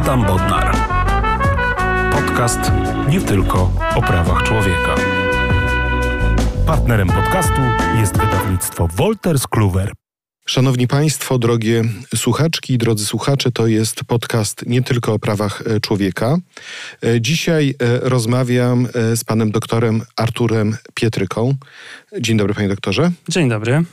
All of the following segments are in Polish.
Adam Bodnar. Podcast nie tylko o prawach człowieka. Partnerem podcastu jest wydawnictwo Wolters Kluwer. Szanowni Państwo, drogie słuchaczki, drodzy słuchacze, to jest podcast nie tylko o prawach e, człowieka. E, dzisiaj e, rozmawiam z panem doktorem Arturem Pietryką. Dzień dobry, panie doktorze. Dzień dobry.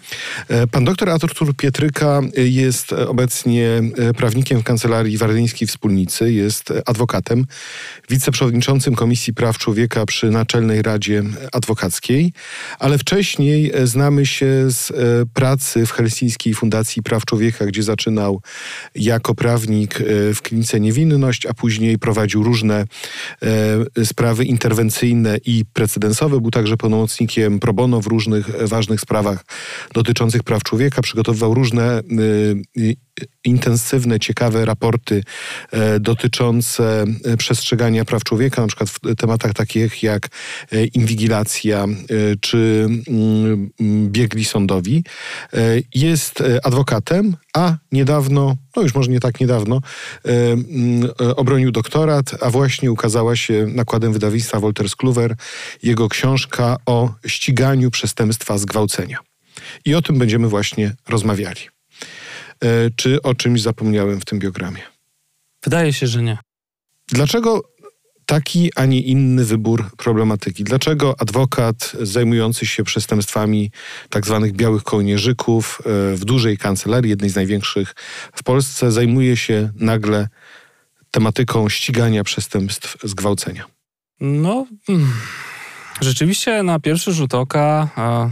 Pan doktor Artur Pietryka jest obecnie prawnikiem w Kancelarii Wardyńskiej Wspólnicy, jest adwokatem, wiceprzewodniczącym Komisji Praw Człowieka przy Naczelnej Radzie Adwokackiej, ale wcześniej znamy się z pracy w Helsińskiej Fundacji Praw Człowieka, gdzie zaczynał jako prawnik e, w klinice Niewinność, a później prowadził różne e, sprawy interwencyjne i precedensowe. Był także pełnomocnikiem pro bono w różnych ważnych sprawach dotyczących praw człowieka. Przygotowywał różne e, intensywne, ciekawe raporty e, dotyczące e, przestrzegania praw człowieka, na przykład w tematach takich jak e, inwigilacja czy mm, biegli sądowi. Jest adwokatem, a niedawno, no już może nie tak niedawno, mm, obronił doktorat, a właśnie ukazała się nakładem wydawnictwa Wolters Kluwer jego książka o ściganiu przestępstwa zgwałcenia. I o tym będziemy właśnie rozmawiali. E, czy o czymś zapomniałem w tym biogramie? Wydaje się, że nie. Dlaczego taki, a nie inny wybór problematyki? Dlaczego adwokat zajmujący się przestępstwami tak zwanych białych kołnierzyków e, w dużej kancelarii, jednej z największych w Polsce, zajmuje się nagle tematyką ścigania przestępstw zgwałcenia? No, hmm, rzeczywiście na pierwszy rzut oka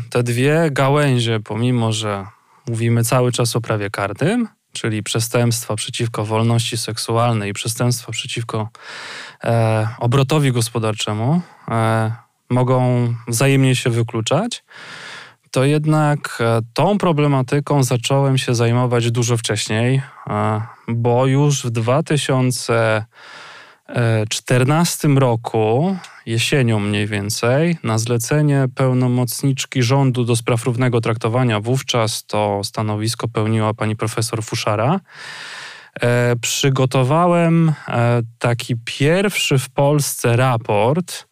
te dwie gałęzie, pomimo że mówimy cały czas o prawie karnym, czyli przestępstwa przeciwko wolności seksualnej i przestępstwa przeciwko e, obrotowi gospodarczemu, e, mogą wzajemnie się wykluczać, to jednak e, tą problematyką zacząłem się zajmować dużo wcześniej, e, bo już w 2000 2014 roku, jesienią mniej więcej, na zlecenie pełnomocniczki rządu do spraw równego traktowania, wówczas to stanowisko pełniła pani profesor Fuszara, e, przygotowałem e, taki pierwszy w Polsce raport,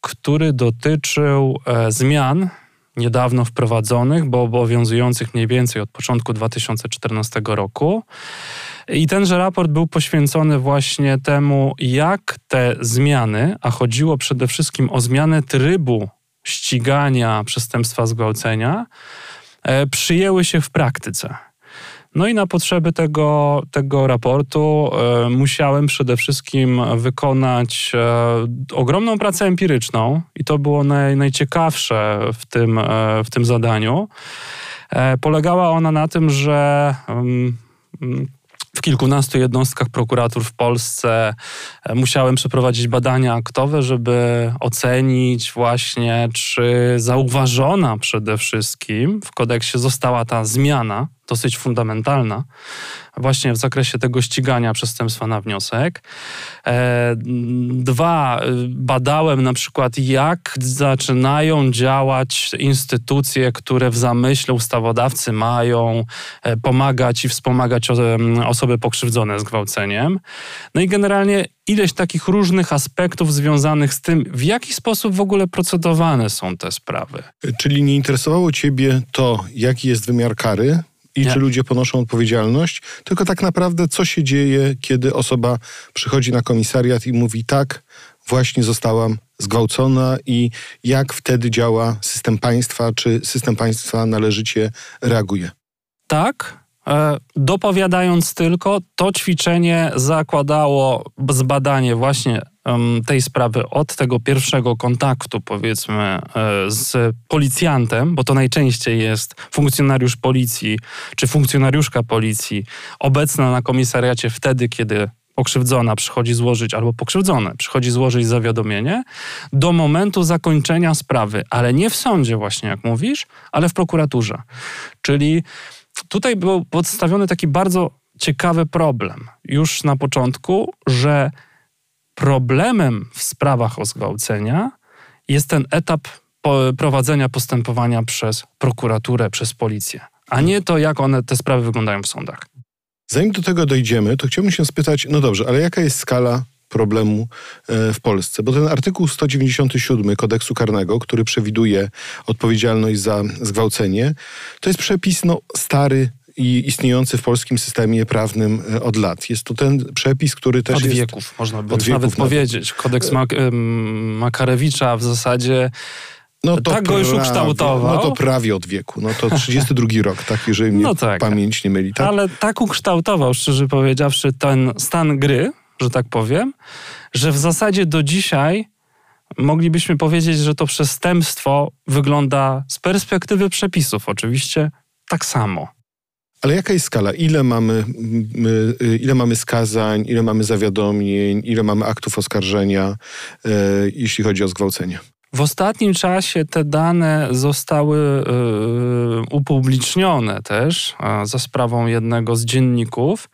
który dotyczył e, zmian niedawno wprowadzonych, bo obowiązujących mniej więcej od początku 2014 roku. I tenże raport był poświęcony właśnie temu, jak te zmiany, a chodziło przede wszystkim o zmianę trybu ścigania przestępstwa zgwałcenia, e, przyjęły się w praktyce. No i na potrzeby tego, tego raportu e, musiałem przede wszystkim wykonać e, ogromną pracę empiryczną i to było naj, najciekawsze w tym, e, w tym zadaniu. E, polegała ona na tym, że w kilkunastu jednostkach prokuratur w Polsce e, musiałem przeprowadzić badania aktowe, żeby ocenić właśnie, czy zauważona przede wszystkim w kodeksie została ta zmiana dosyć fundamentalna, właśnie w zakresie tego ścigania przestępstwa na wniosek. E, dwa, badałem na przykład, jak zaczynają działać instytucje, które w zamyśle ustawodawcy mają e, pomagać i wspomagać osoby pokrzywdzone zgwałceniem. No i generalnie ileś takich różnych aspektów związanych z tym, w jaki sposób w ogóle procedowane są te sprawy. Czyli nie interesowało Ciebie to, jaki jest wymiar kary, i Nie. czy ludzie ponoszą odpowiedzialność, tylko tak naprawdę co się dzieje, kiedy osoba przychodzi na komisariat i mówi tak, właśnie zostałam zgwałcona i jak wtedy działa system państwa, czy system państwa należycie reaguje? Tak, Dopowiadając tylko, to ćwiczenie zakładało zbadanie właśnie tej sprawy od tego pierwszego kontaktu, powiedzmy, e, z policjantem, bo to najczęściej jest funkcjonariusz policji czy funkcjonariuszka policji obecna na komisariacie wtedy, kiedy pokrzywdzona przychodzi złożyć, albo pokrzywdzone przychodzi złożyć zawiadomienie, do momentu zakończenia sprawy, ale nie w sądzie, właśnie jak mówisz, ale w prokuraturze. Czyli tutaj był podstawiony taki bardzo ciekawy problem już na początku, że problemem w sprawach o zgwałcenia jest ten etap prowadzenia postępowania przez prokuraturę, przez policję, a nie to, jak one te sprawy wyglądają w sądach. Zanim do tego dojdziemy, to chciałbym się spytać, no dobrze, ale jaka jest skala problemu e, w Polsce. Bo ten artykuł 197 kodeksu karnego, który przewiduje odpowiedzialność za zgwałcenie, to jest przepis no, stary i istniejący w polskim systemie prawnym e, od lat. Jest to ten przepis, który też od jest... wieków, można by wieków nawet powiedzieć. Kodeks Mak Makarewicza w zasadzie no to tak go już ukształtował. No to prawie od wieku. No to 32 rok, tak, jeżeli mnie no tak. pamięć nie myli. Tak? Ale tak ukształtował, szczerze powiedziawszy, ten stan gry, że tak powiem, że w zasadzie do dzisiaj moglibyśmy powiedzieć, że to przestępstwo wygląda z perspektywy przepisów oczywiście tak samo. Ale jaka jest skala? Ile mamy, y, ile mamy skazań, ile mamy zawiadomień, ile mamy aktów oskarżenia, e, jeśli chodzi o zgwałcenie? W ostatnim czasie te dane zostały y, upublicznione też za sprawą jednego z dzienników.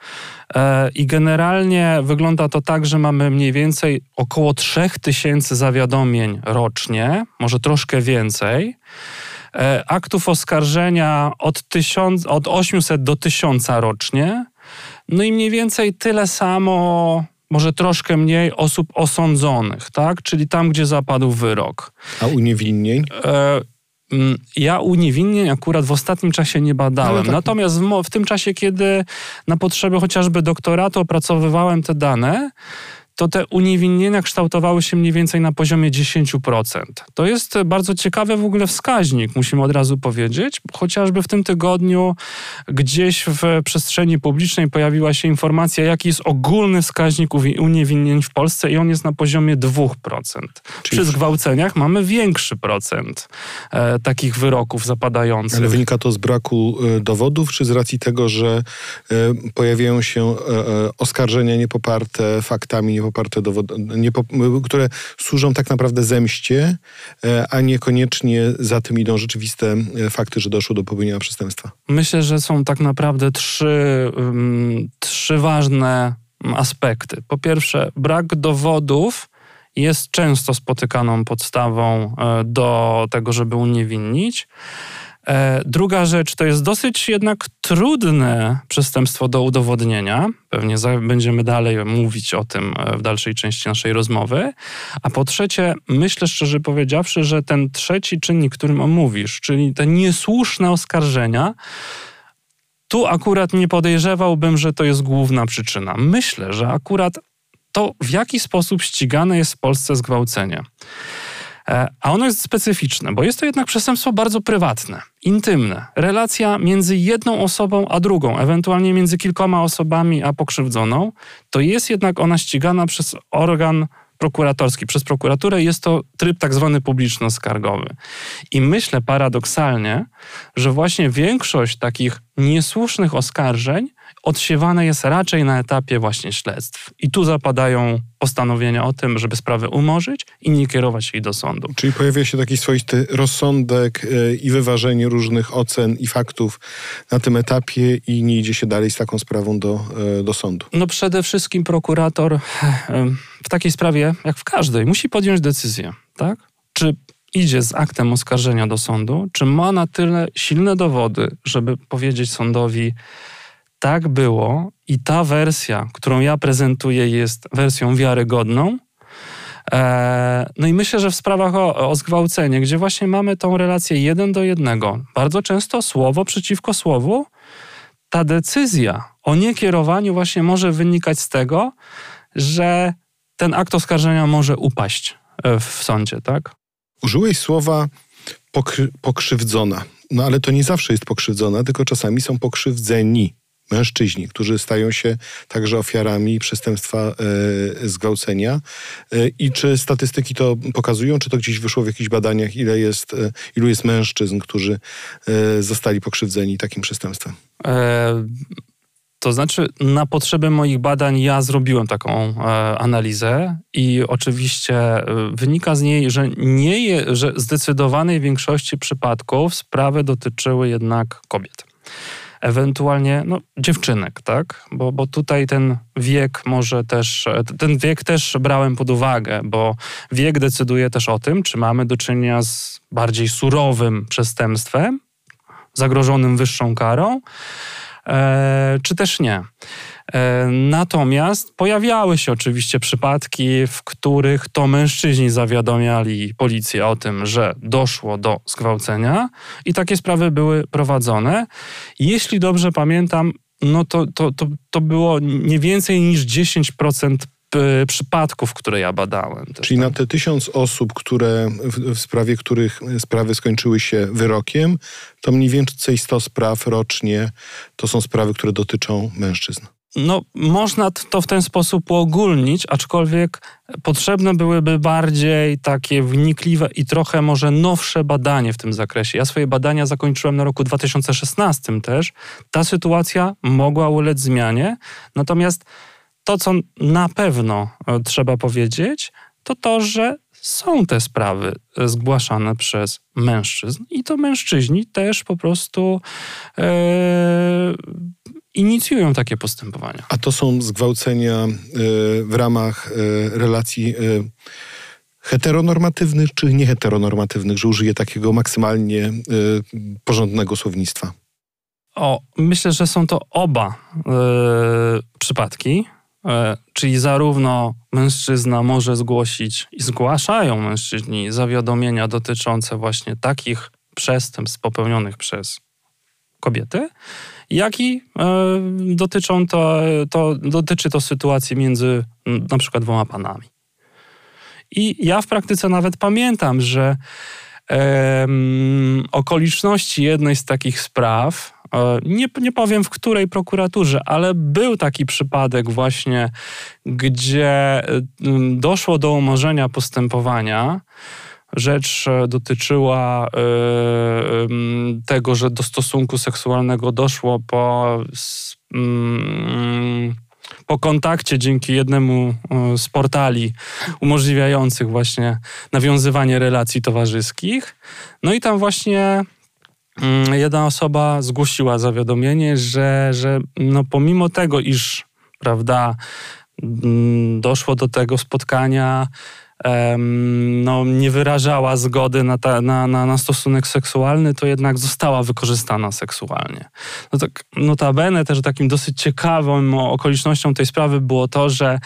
E, I generalnie wygląda to tak, że mamy mniej więcej około 3000 zawiadomień rocznie, może troszkę więcej. E, aktów oskarżenia od, od 800 do 1000 rocznie. No i mniej więcej tyle samo może troszkę mniej osób osądzonych, tak? Czyli tam, gdzie zapadł wyrok. A uniewinnień? E, mm, ja uniewinnień akurat w ostatnim czasie nie badałem. Tak. Natomiast w, w, tym czasie, kiedy na potrzeby chociażby doktoratu opracowywałem te dane, to te uniewinnienia kształtowały się mniej więcej na poziomie 10%. To jest bardzo ciekawy w ogóle wskaźnik, musimy od razu powiedzieć. Chociażby w tym tygodniu gdzieś w przestrzeni publicznej pojawiła się informacja, jaki jest ogólny wskaźnik uniewinnień w Polsce i on jest na poziomie 2%. Czyli Przy zgwałceniach mamy większy procent e, takich wyroków zapadających. Ale wynika to z braku e, dowodów, czy z racji tego, że e, pojawiają się e, e oskarżenia niepoparte faktami, niepoparte dowody, niepop które służą tak naprawdę zemście, e, a niekoniecznie za tym idą rzeczywiste e, fakty, że doszło do popełnienia przestępstwa? Myślę, że są tak naprawdę trzy, um, trzy ważne aspekty. Po pierwsze, brak dowodów jest często spotykaną podstawą e, do tego, żeby uniewinnić. E, druga rzecz to jest dosyć jednak trudne przestępstwo do udowodnienia. Pewnie będziemy dalej mówić o tym e, w dalszej części naszej rozmowy. A po trzecie, myślę szczerze powiedziawszy, że ten trzeci czynnik, którym omówisz, czyli te niesłuszne oskarżenia, tu akurat nie podejrzewałbym, że to jest główna przyczyna. Myślę, że akurat to, w jaki sposób ścigane jest w Polsce zgwałcenie. E, a ono jest specyficzne, bo jest to jednak przestępstwo bardzo prywatne, intymne. Relacja między jedną osobą a drugą, ewentualnie między kilkoma osobami a pokrzywdzoną, to jest jednak ona ścigana przez organ prokuratorski, przez prokuraturę jest to tryb tak zwany publiczno-skargowy. I myślę paradoksalnie, że właśnie większość takich niesłusznych oskarżeń odsiewane jest raczej na etapie właśnie śledztw. I tu zapadają postanowienia o tym, żeby sprawę umorzyć i nie kierować jej do sądu. Czyli pojawia się taki swoisty rozsądek e, i wyważenie różnych ocen i faktów na tym etapie i nie idzie się dalej z taką sprawą do, e, do sądu. No przede wszystkim prokurator w takiej sprawie, jak w każdej, musi podjąć decyzję, tak? Czy idzie z aktem oskarżenia do sądu, czy ma na tyle silne dowody, żeby powiedzieć sądowi, tak było i ta wersja, którą ja prezentuję, jest wersją wiarygodną. E, no i myślę, że w sprawach o, o zgwałcenie, gdzie właśnie mamy tą relację jeden do jednego, bardzo często słowo przeciwko słowu, ta decyzja o niekierowaniu właśnie może wynikać z tego, że ten akt oskarżenia może upaść e, w sądzie, tak? Użyłeś słowa pokry- pokrzywdzona. No ale to nie zawsze jest pokrzywdzona, tylko czasami są pokrzywdzeni mężczyźni, którzy stają się także ofiarami przestępstwa e, zgwałcenia. E, I czy statystyki to pokazują, czy to gdzieś wyszło w jakichś badaniach, ile jest, e, ilu jest mężczyzn, którzy zostali pokrzywdzeni takim przestępstwem? To znaczy, na potrzeby moich badań ja zrobiłem taką e, analizę i oczywiście wynika z niej, że nie je, że zdecydowanej większości przypadków sprawy dotyczyły jednak kobiet ewentualnie no, dziewczynek, tak? Bo, bo tutaj ten wiek może też, ten wiek też brałem pod uwagę, bo wiek decyduje też o tym, czy mamy do czynienia z bardziej surowym przestępstwem, zagrożonym wyższą karą, e, czy też nie. E, natomiast pojawiały się oczywiście przypadki, w których to mężczyźni zawiadomiali policję o tym, że doszło do zgwałcenia i takie sprawy były prowadzone. Jeśli dobrze pamiętam, no to, to, to, to było nie więcej niż 10% przypadków, które ja badałem. Czyli na te tysiąc osób, które w, w, sprawie których sprawy skończyły się wyrokiem, to mniej więcej 100 spraw rocznie to są sprawy, które dotyczą mężczyzn. No, można to w ten sposób uogólnić, aczkolwiek potrzebne byłyby bardziej takie wnikliwe i trochę może nowsze badanie w tym zakresie. Ja swoje badania zakończyłem na roku 2016 też. Ta sytuacja mogła ulec zmianie, natomiast to, co na pewno e, trzeba powiedzieć, to to, że są te sprawy zgłaszane przez mężczyzn i to mężczyźni też po prostu e, inicjują takie postępowania. A to są zgwałcenia e, w ramach e, relacji e, heteronormatywnych czy nieheteronormatywnych, że użyję takiego maksymalnie porządnego słownictwa? O, myślę, że są to oba przypadki. E, czyli zarówno mężczyzna może zgłosić i zgłaszają mężczyźni zawiadomienia dotyczące właśnie takich przestępstw popełnionych przez kobiety, jak i e, dotyczą to, to, dotyczy to sytuacji między na przykład dwoma panami. I ja w praktyce nawet pamiętam, że e, okoliczności jednej z takich spraw E, nie, nie powiem w której prokuraturze, ale był taki przypadek właśnie, gdzie doszło do umorzenia postępowania. Rzecz e, dotyczyła e, tego, że do stosunku seksualnego doszło po, mm, po kontakcie dzięki jednemu z portali umożliwiających właśnie nawiązywanie relacji towarzyskich. No i tam właśnie Mm, jedna osoba zgłosiła zawiadomienie, że, że no pomimo tego, iż prawda, mm, doszło do tego spotkania, no, nie wyrażała zgody na, ta, na, na, na, stosunek seksualny, to jednak została wykorzystana seksualnie. No tak, notabene też takim dosyć ciekawą okolicznością tej sprawy było to, że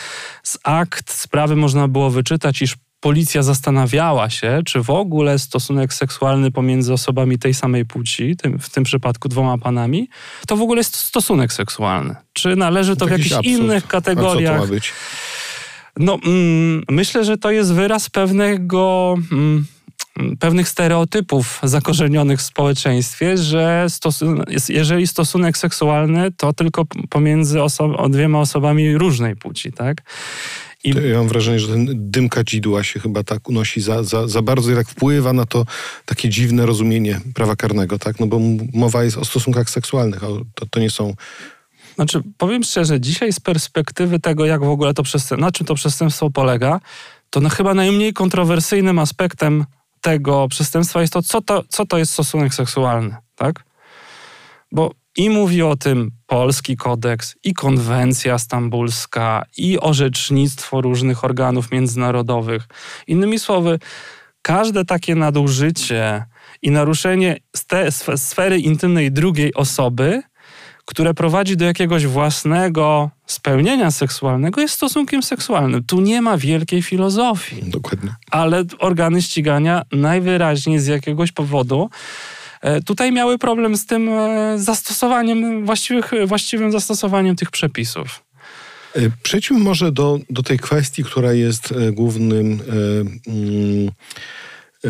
z akt sprawy można było wyczytać, iż policja zastanawiała się, czy w ogóle stosunek seksualny pomiędzy osobami tej samej płci, tym, w tym przypadku dwoma panami, to w ogóle jest stosunek seksualny. Czy należy to, to w jakichś absurd. innych kategoriach? A co to ma być? No, mm, myślę, że to jest wyraz pewnego. Mm, pewnych stereotypów zakorzenionych w społeczeństwie, że jeżeli stosunek seksualny, to tylko pomiędzy oso dwiema osobami różnej płci, tak? I... Ja mam wrażenie, że ten dym kadzidła się chyba tak unosi za, za, za bardzo i tak wpływa na to takie dziwne rozumienie prawa karnego, tak? No bo mowa jest o stosunkach seksualnych, a to, to nie są znaczy, powiem szczerze, dzisiaj z perspektywy tego, jak w ogóle to przestępstwo, na czym to przestępstwo polega, to no chyba najmniej kontrowersyjnym aspektem tego przestępstwa jest to, co to, co to jest stosunek seksualny, tak? Bo i mówi o tym polski kodeks, i konwencja stambulska, i orzecznictwo różnych organów międzynarodowych. Innymi słowy, każde takie nadużycie i naruszenie sfery intymnej drugiej osoby, które prowadzi do jakiegoś własnego spełnienia seksualnego, jest stosunkiem seksualnym. Tu nie ma wielkiej filozofii. Dokładnie. Ale organy ścigania najwyraźniej z jakiegoś powodu E, tutaj miały problem z tym e, zastosowaniem, właściwych, właściwym zastosowaniem tych przepisów. E, przejdźmy może do, do tej kwestii, która jest głównym, mm,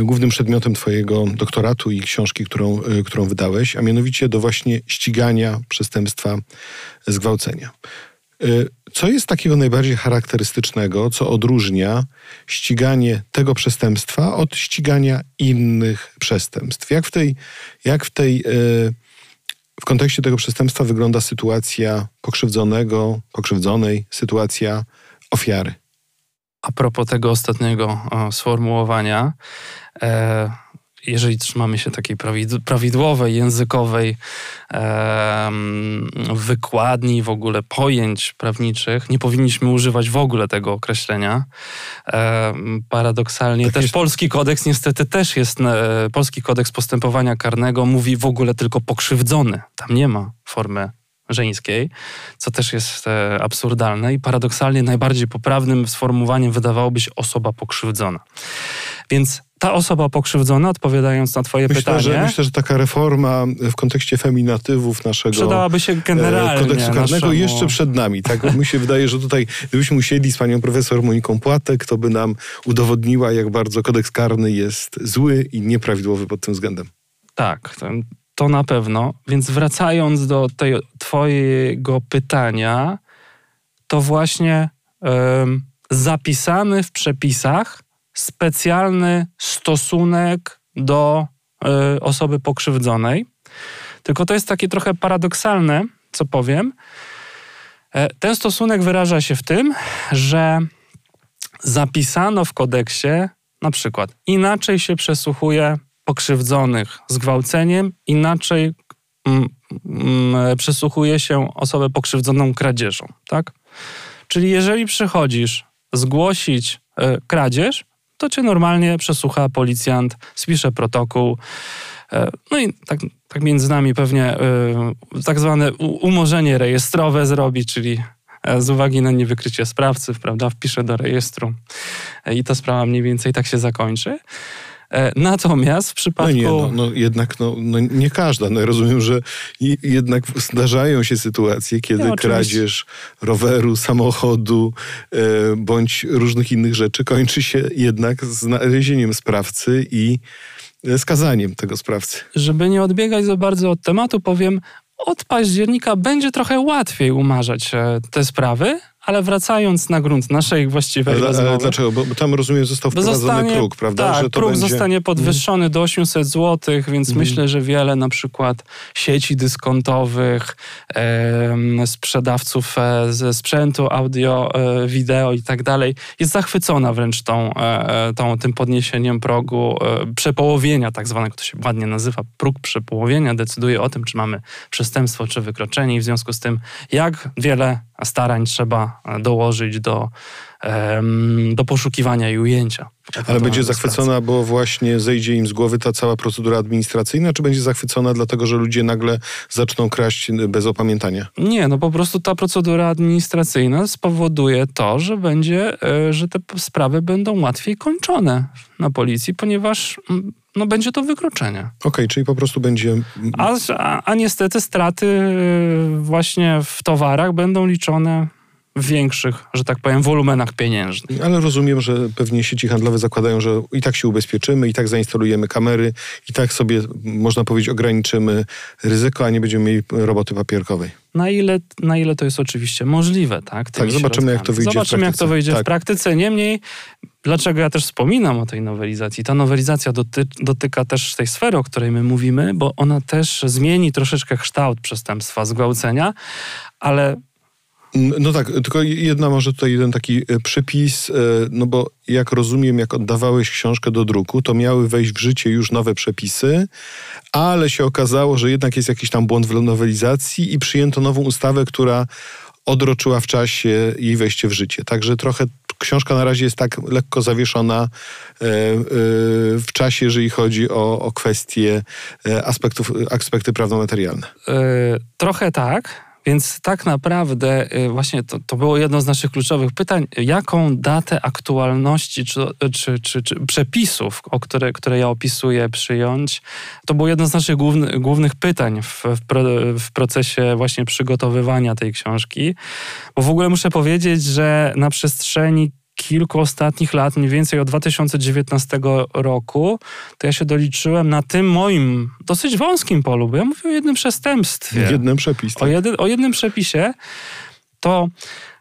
głównym przedmiotem Twojego doktoratu i książki, którą, którą wydałeś, a mianowicie do właśnie ścigania przestępstwa zgwałcenia. Y, co jest takiego najbardziej charakterystycznego, co odróżnia ściganie tego przestępstwa od ścigania innych przestępstw? Jak w tej, jak w tej y, w kontekście tego przestępstwa wygląda sytuacja pokrzywdzonego, pokrzywdzonej, sytuacja ofiary? A propos tego ostatniego sformułowania, e, jeżeli trzymamy się takiej prawidłowej, językowej e, wykładni, w ogóle pojęć prawniczych, nie powinniśmy używać w ogóle tego określenia. E, paradoksalnie tak też jest. polski kodeks niestety też jest, e, polski kodeks postępowania karnego mówi w ogóle tylko pokrzywdzony. Tam nie ma formy żeńskiej, co też jest e, absurdalne i paradoksalnie najbardziej poprawnym sformułowaniem wydawałoby się osoba pokrzywdzona. Więc ta osoba pokrzywdzona, odpowiadając na Twoje myślę, pytanie. Że, myślę, że taka reforma w kontekście feminatywów naszego. Przydałaby się generalnie. Kodeksu karnego naszemu... jeszcze przed nami. Tak mi się wydaje, że tutaj, gdybyśmy usiedli z panią profesor Moniką Płatek, to by nam udowodniła, jak bardzo kodeks karny jest zły i nieprawidłowy pod tym względem. Tak, to, to na pewno. Więc wracając do tej Twojego pytania, to właśnie zapisany w przepisach specjalny stosunek do y, osoby pokrzywdzonej. Tylko to jest takie trochę paradoksalne, co powiem. E, ten stosunek wyraża się w tym, że zapisano w kodeksie na przykład inaczej się przesłuchuje pokrzywdzonych zgwałceniem, inaczej mm, mm, przesłuchuje się osobę pokrzywdzoną kradzieżą, tak? Czyli jeżeli przychodzisz zgłosić y, kradzież, to cię normalnie przesłucha policjant, spisze protokół. E, no i tak, tak między nami pewnie e, tak zwane umorzenie rejestrowe zrobi, czyli e, z uwagi na niewykrycie sprawcy, prawda, wpisze do rejestru i ta sprawa mniej więcej tak się zakończy. Natomiast w przypadku... No nie, no, no jednak no, no, nie każda. No, rozumiem, że jednak zdarzają się sytuacje, kiedy no, kradzież roweru, samochodu e, bądź różnych innych rzeczy kończy się jednak znalezieniem sprawcy i skazaniem tego sprawcy. Żeby nie odbiegać za bardzo od tematu, powiem, od października będzie trochę łatwiej umarzać e, te sprawy, ale wracając na grunt naszej właściwej ale, rozmowy... Ale dlaczego? Bo, tam rozumiem został wprowadzony zostanie, próg, prawda? Tak, że to próg będzie... zostanie podwyższony mm. do 800 zł, więc mm. myślę, że wiele na przykład sieci dyskontowych, e, sprzedawców e, ze sprzętu audio, e, wideo i tak dalej jest zachwycona wręcz tą, e, tą, tym podniesieniem progu e, przepołowienia tak zwanego, to się ładnie nazywa, próg przepołowienia decyduje o tym, czy mamy przestępstwo, czy wykroczenie i w związku z tym jak wiele starań trzeba dołożyć do, do poszukiwania i ujęcia. Ale będzie zachwycona, bo właśnie zejdzie im z głowy ta cała procedura administracyjna, czy będzie zachwycona dlatego, że ludzie nagle zaczną kraść bez opamiętania? Nie, no po prostu ta procedura administracyjna spowoduje to, że będzie, e, że te sprawy będą łatwiej kończone na policji, ponieważ no będzie to wykroczenie. Okej, okay, czyli po prostu będzie... A, a, a niestety straty y, właśnie w towarach będą liczone większych, że tak powiem, wolumenach pieniężnych. Ale rozumiem, że pewnie sieci handlowe zakładają, że i tak się ubezpieczymy, i tak zainstalujemy kamery, i tak sobie, można powiedzieć, ograniczymy ryzyko, a nie będziemy mieli roboty papierkowej. Na ile, na ile to jest oczywiście możliwe, tak? tak, zobaczymy, jak to wyjdzie Zobaczymy, jak to wyjdzie tak. w praktyce. Niemniej, dlaczego ja też wspominam o tej nowelizacji? Ta nowelizacja doty dotyka też tej sfery, o której my mówimy, bo ona też zmieni troszeczkę kształt przestępstwa zgwałcenia, ale no tak, tylko jedna może tutaj jeden taki e, przypis, e, no bo jak rozumiem, jak oddawałeś książkę do druku, to miały wejść w życie już nowe przepisy, ale się okazało, że jednak jest jakiś tam błąd w nowelizacji i przyjęto nową ustawę, która odroczyła w czasie jej wejście w życie. Także trochę książka na razie jest tak lekko zawieszona e, w czasie, jeżeli chodzi o, o kwestie aspektów, aspekty prawno-materialne. trochę tak. Więc tak naprawdę y, właśnie to, to było jedno z naszych kluczowych pytań, jaką datę aktualności czy, czy, czy, czy przepisów, o które, które ja opisuję, przyjąć. To było jedno z naszych główny, głównych pytań w, w, pro, w procesie właśnie przygotowywania tej książki. Bo w ogóle muszę powiedzieć, że na przestrzeni kilku ostatnich lat, mniej więcej od 2019 roku, to ja się doliczyłem na tym moim dosyć wąskim polu, bo ja mówię o jednym przestępstwie. Jednym przepisie. Tak? O, jedy, o jednym przepisie, to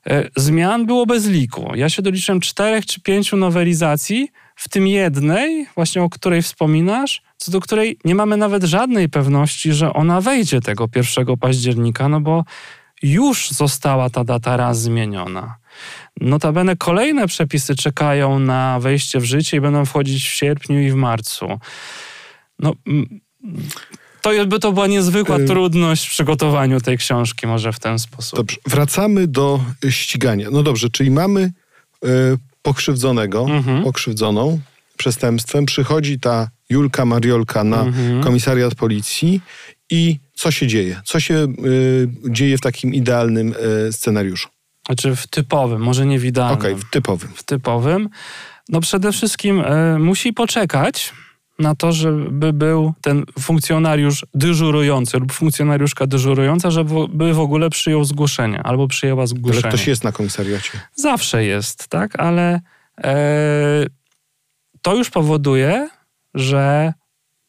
e, zmian było bez liku. Ja się doliczyłem czterech czy pięciu nowelizacji, w tym jednej, właśnie o której wspominasz, co do której nie mamy nawet żadnej pewności, że ona wejdzie tego 1 października, no bo już została ta data raz zmieniona. Notabene kolejne przepisy czekają na wejście w życie i będą wchodzić w sierpniu i w marcu. No, to jakby to była niezwykła y trudność w przygotowaniu tej książki, może w ten sposób. Dobrze, wracamy do ścigania. No dobrze, czyli mamy y, pokrzywdzonego, mhm. pokrzywdzoną przestępstwem. Przychodzi ta Julka Mariolka na mhm. komisariat policji i co się dzieje? Co się y, dzieje w takim idealnym y, scenariuszu? Znaczy w typowym, może nie w idealnym. Okej, w typowym. W typowym. No przede wszystkim y, musi poczekać na to, żeby był ten funkcjonariusz dyżurujący lub funkcjonariuszka dyżurująca, żeby w ogóle przyjął zgłoszenie albo przyjęła zgłoszenie. Ale ktoś jest na komisariacie. Zawsze jest, tak? Ale e, to już powoduje, że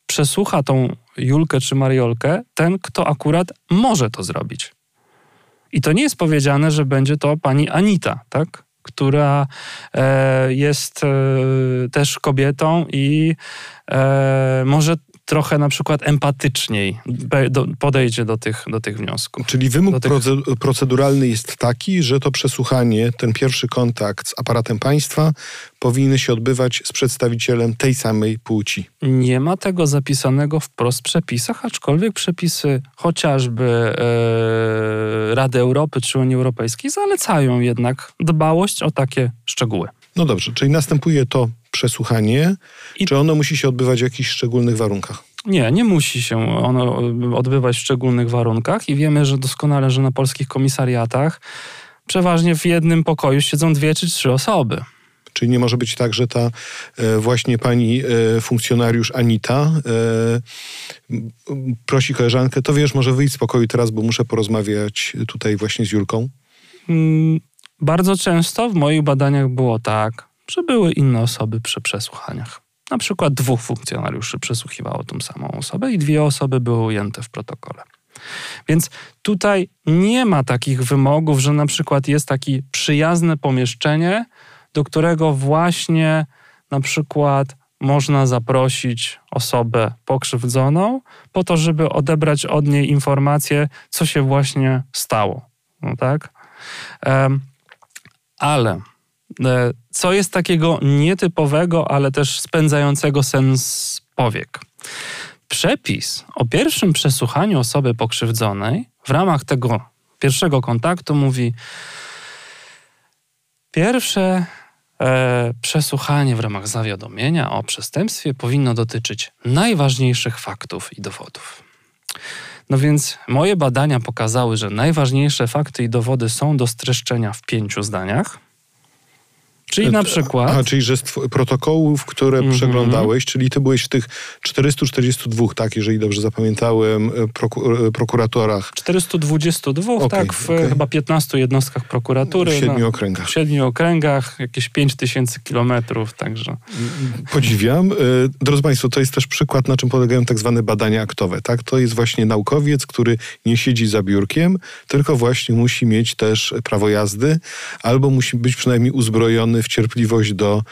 przesłucha tą Julkę czy Mariolkę ten, kto akurat może to zrobić. I to nie jest powiedziane, że będzie to pani Anita, tak? która e, jest e, też kobietą i e, może trochę na przykład empatyczniej podejdzie do tych, do tych wniosków. Czyli wymóg tych... proceduralny jest taki, że to przesłuchanie, ten pierwszy kontakt z aparatem państwa powinny się odbywać z przedstawicielem tej samej płci. Nie ma tego zapisanego wprost w przepisach, aczkolwiek przepisy chociażby e, Rady Europy czy Unii Europejskiej zalecają jednak dbałość o takie szczegóły. No dobrze, czyli następuje to przesłuchanie, I... czy ono musi się odbywać w jakichś szczególnych warunkach? Nie, nie musi się ono odbywać w szczególnych warunkach i wiemy, że doskonale, że na polskich komisariatach przeważnie w jednym pokoju siedzą dwie czy trzy osoby. Czyli nie może być tak, że ta e, właśnie pani e, funkcjonariusz Anita e, prosi koleżankę, to wiesz, może wyjść z pokoju teraz, bo muszę porozmawiać tutaj właśnie z Julką? Mm, bardzo często w moich badaniach było tak, że były inne osoby przy przesłuchaniach. Na przykład dwóch funkcjonariuszy przesłuchiwało tą samą osobę i dwie osoby były ujęte w protokole. Więc tutaj nie ma takich wymogów, że na przykład jest takie przyjazne pomieszczenie, do którego właśnie na przykład można zaprosić osobę pokrzywdzoną po to, żeby odebrać od niej informację, co się właśnie stało. No tak? Um, ale co jest takiego nietypowego, ale też spędzającego sens powiek. Przepis o pierwszym przesłuchaniu osoby pokrzywdzonej w ramach tego pierwszego kontaktu mówi: Pierwsze e, przesłuchanie w ramach zawiadomienia o przestępstwie powinno dotyczyć najważniejszych faktów i dowodów. No więc moje badania pokazały, że najważniejsze fakty i dowody są do streszczenia w pięciu zdaniach. Czyli na przykład... A, czyli że z protokołów, które mm -hmm. przeglądałeś, czyli ty byłeś w tych 442, tak, jeżeli dobrze zapamiętałem, e, proku e, prokuratorach. 422, okay, tak, w okay. chyba 15 jednostkach prokuratury. W siedmiu okręgach. W siedmiu okręgach, jakieś 5000 kilometrów, także... Podziwiam. E, drodzy Państwo, to jest też przykład, na czym polegają tak zwane badania aktowe, tak? To jest właśnie naukowiec, który nie siedzi za biurkiem, tylko właśnie musi mieć też prawo jazdy, albo musi być przynajmniej uzbrojony w cierpliwość do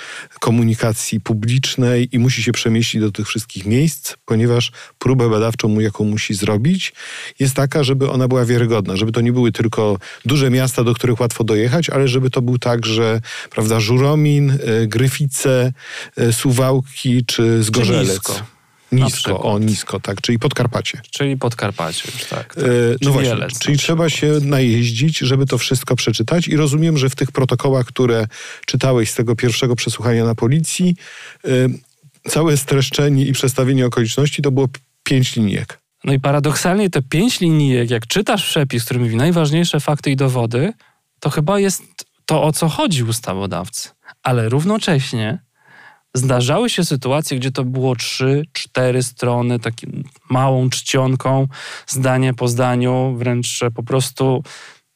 komunikacji publicznej i musi się przemieścić do tych wszystkich miejsc, ponieważ próbę badawczą, jaką musi zrobić, jest taka, żeby ona była wiarygodna, żeby to nie były tylko duże miasta, do których łatwo dojechać, ale żeby to był także, prawda, Żuromin, e, Gryfice, e, Suwałki czy Zgorzelec. Nisko, o nisko, tak, czyli Podkarpacie. Czyli Podkarpacie już, tak. tak. E, no właśnie, czyli trzeba się najeździć, żeby to wszystko przeczytać i rozumiem, że w tych protokołach, które czytałeś z tego pierwszego przesłuchania na policji, e, całe streszczenie i przedstawienie okoliczności to było pięć linijek. No i paradoksalnie te pięć linijek, jak czytasz przepis, który mówi najważniejsze fakty i dowody, to chyba jest to, o co chodzi ustawodawcy. Ale równocześnie Zdarzały się sytuacje, gdzie to było trzy, cztery strony, taką małą czcionką, zdanie po zdaniu, wręcz po prostu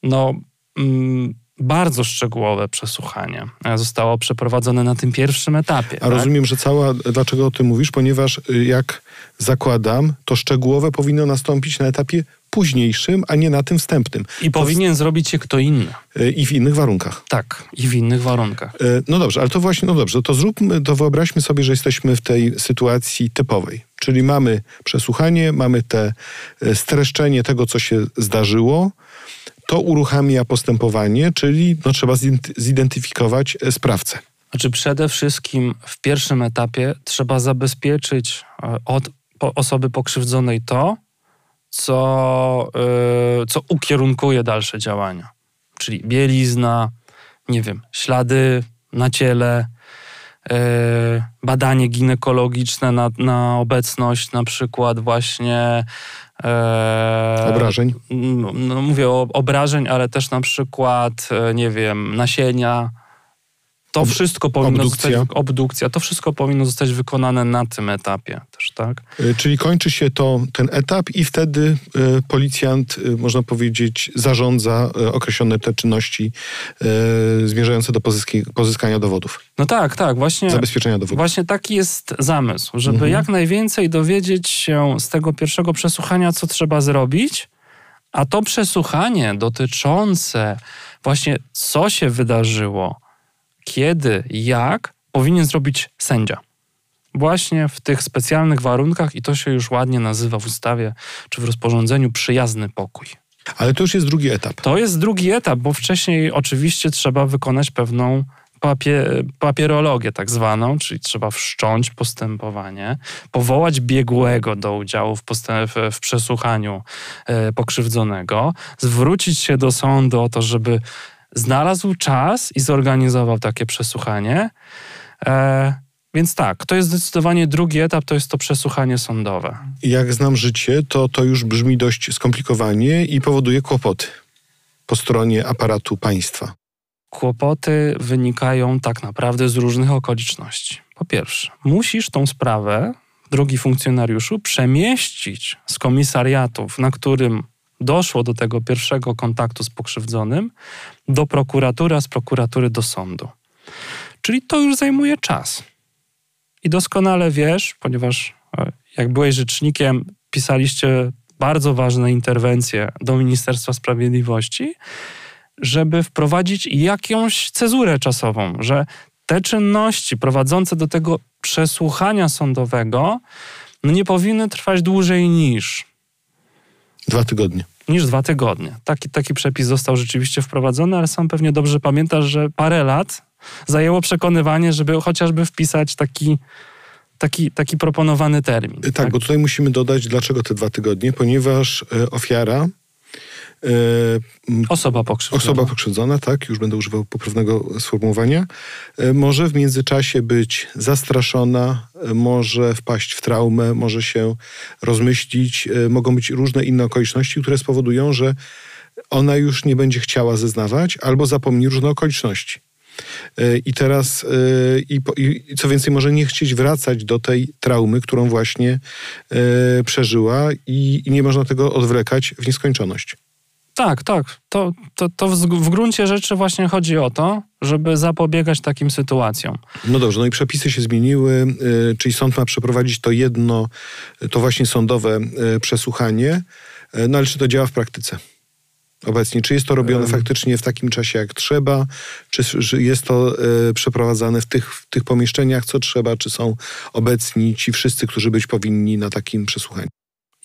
no, mm, bardzo szczegółowe przesłuchanie zostało przeprowadzone na tym pierwszym etapie. A tak? rozumiem, że cała, dlaczego o tym mówisz? Ponieważ y, jak zakładam, to szczegółowe powinno nastąpić na etapie późniejszym, a nie na tym wstępnym. I powinien zrobić się kto inny. E, I w innych warunkach. Tak, i w innych warunkach. E, no dobrze, ale to właśnie, no dobrze, to zróbmy, to wyobraźmy sobie, że jesteśmy w tej sytuacji typowej. Czyli mamy przesłuchanie, mamy te e, streszczenie tego, co się zdarzyło, to uruchamia postępowanie, czyli no, trzeba zidentyfikować sprawcę. Znaczy przede wszystkim w pierwszym etapie trzeba zabezpieczyć od osoby pokrzywdzonej to, co, yy, co ukierunkuje dalsze działania. Czyli bielizna, nie wiem, ślady na ciele, yy, badanie ginekologiczne na, na obecność na przykład właśnie E, obrażeń? No, no, mówię o obrażeń, ale też na przykład, nie wiem, nasienia, to wszystko powinno obdukcja. zostać, obdukcja, to wszystko powinno zostać wykonane na tym etapie też, tak? E, czyli kończy się to, ten etap i wtedy y, policjant, y, można powiedzieć, zarządza y, określone te czynności zmierzające do pozyski, pozyskania dowodów. No tak, tak, właśnie. Zabezpieczenia dowodów. Właśnie taki jest zamysł, żeby mhm. jak najwięcej dowiedzieć się z tego pierwszego przesłuchania, co trzeba zrobić, a to przesłuchanie dotyczące właśnie co się wydarzyło, kiedy, jak powinien zrobić sędzia. Właśnie w tych specjalnych warunkach, i to się już ładnie nazywa w ustawie czy w rozporządzeniu przyjazny pokój. Ale to już jest drugi etap. To jest drugi etap, bo wcześniej oczywiście trzeba wykonać pewną papie, papierologię tak zwaną, czyli trzeba wszcząć postępowanie, powołać biegłego do udziału w, w, w przesłuchaniu e, pokrzywdzonego, zwrócić się do sądu o to, żeby znalazł czas i zorganizował takie przesłuchanie. E, więc tak, to jest zdecydowanie drugi etap, to jest to przesłuchanie sądowe. Jak znam życie, to to już brzmi dość skomplikowanie i powoduje kłopoty po stronie aparatu państwa. Kłopoty wynikają tak naprawdę z różnych okoliczności. Po pierwsze, musisz tą sprawę, drogi funkcjonariuszu, przemieścić z komisariatów, na którym doszło do tego pierwszego kontaktu z pokrzywdzonym, do prokuratury, a z prokuratury do sądu. Czyli to już zajmuje czas. I doskonale wiesz, ponieważ e, jak byłeś rzecznikiem, pisaliście bardzo ważne interwencje do Ministerstwa Sprawiedliwości, żeby wprowadzić jakąś cezurę czasową, że te czynności prowadzące do tego przesłuchania sądowego no nie powinny trwać dłużej niż Dwa tygodnie. Niż dwa tygodnie. Taki, taki przepis został rzeczywiście wprowadzony, ale sam pewnie dobrze pamiętasz, że parę lat zajęło przekonywanie, żeby chociażby wpisać taki, taki, taki proponowany termin. Tak, tak, bo tutaj musimy dodać, dlaczego te dwa tygodnie, ponieważ e, ofiara osoba pokrzywdzona. Osoba pokrzywdzona, tak, już będę używał poprawnego sformułowania, e, może w międzyczasie być zastraszona, e, może wpaść w traumę, może się rozmyślić, mogą być różne inne okoliczności, które spowodują, że ona już nie będzie chciała zeznawać albo zapomni różne okoliczności. I teraz, i, i, co więcej, może nie chcieć wracać do tej traumy, którą właśnie przeżyła, i, i nie można tego odwlekać w nieskończoność. Tak, tak. To, to, to w, gruncie rzeczy właśnie chodzi o to, żeby zapobiegać takim sytuacjom. No dobrze, no i przepisy się zmieniły, yy, czyli sąd ma przeprowadzić to jedno, to właśnie sądowe yy, przesłuchanie, yy, no ale czy to działa w praktyce? Obecnie, czy jest to robione faktycznie w takim czasie, jak trzeba, czy jest to y, przeprowadzane w tych, w tych pomieszczeniach, co trzeba, czy są obecni ci wszyscy, którzy być powinni na takim przesłuchaniu?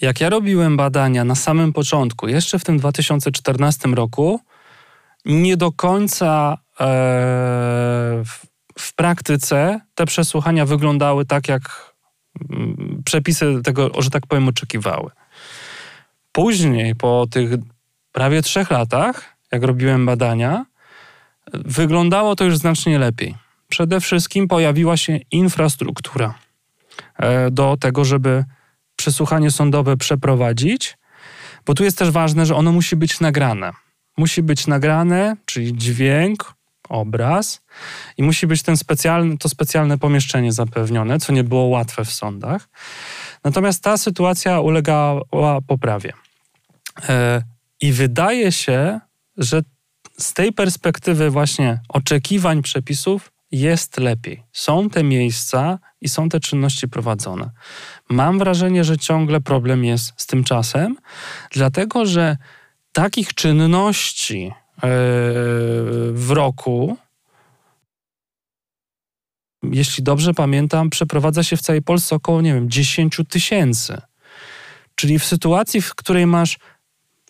Jak ja robiłem badania na samym początku, jeszcze w tym 2014 roku, nie do końca e, w, praktyce te przesłuchania wyglądały tak, jak mm, przepisy tego, że tak powiem, oczekiwały. Później, po tych prawie trzech latach, jak robiłem badania, wyglądało to już znacznie lepiej. Przede wszystkim pojawiła się infrastruktura e, do tego, żeby przesłuchanie sądowe przeprowadzić, bo tu jest też ważne, że ono musi być nagrane. Musi być nagrane, czyli dźwięk, obraz i musi być ten specjalny, to specjalne pomieszczenie zapewnione, co nie było łatwe w sądach. Natomiast ta sytuacja ulegała poprawie. E, I wydaje się, że z tej perspektywy właśnie oczekiwań przepisów jest lepiej. Są te miejsca i są te czynności prowadzone. Mam wrażenie, że ciągle problem jest z tym czasem, dlatego że takich czynności e, w roku, jeśli dobrze pamiętam, przeprowadza się w całej Polsce około, nie wiem, 10 tysięcy. Czyli w sytuacji, w której masz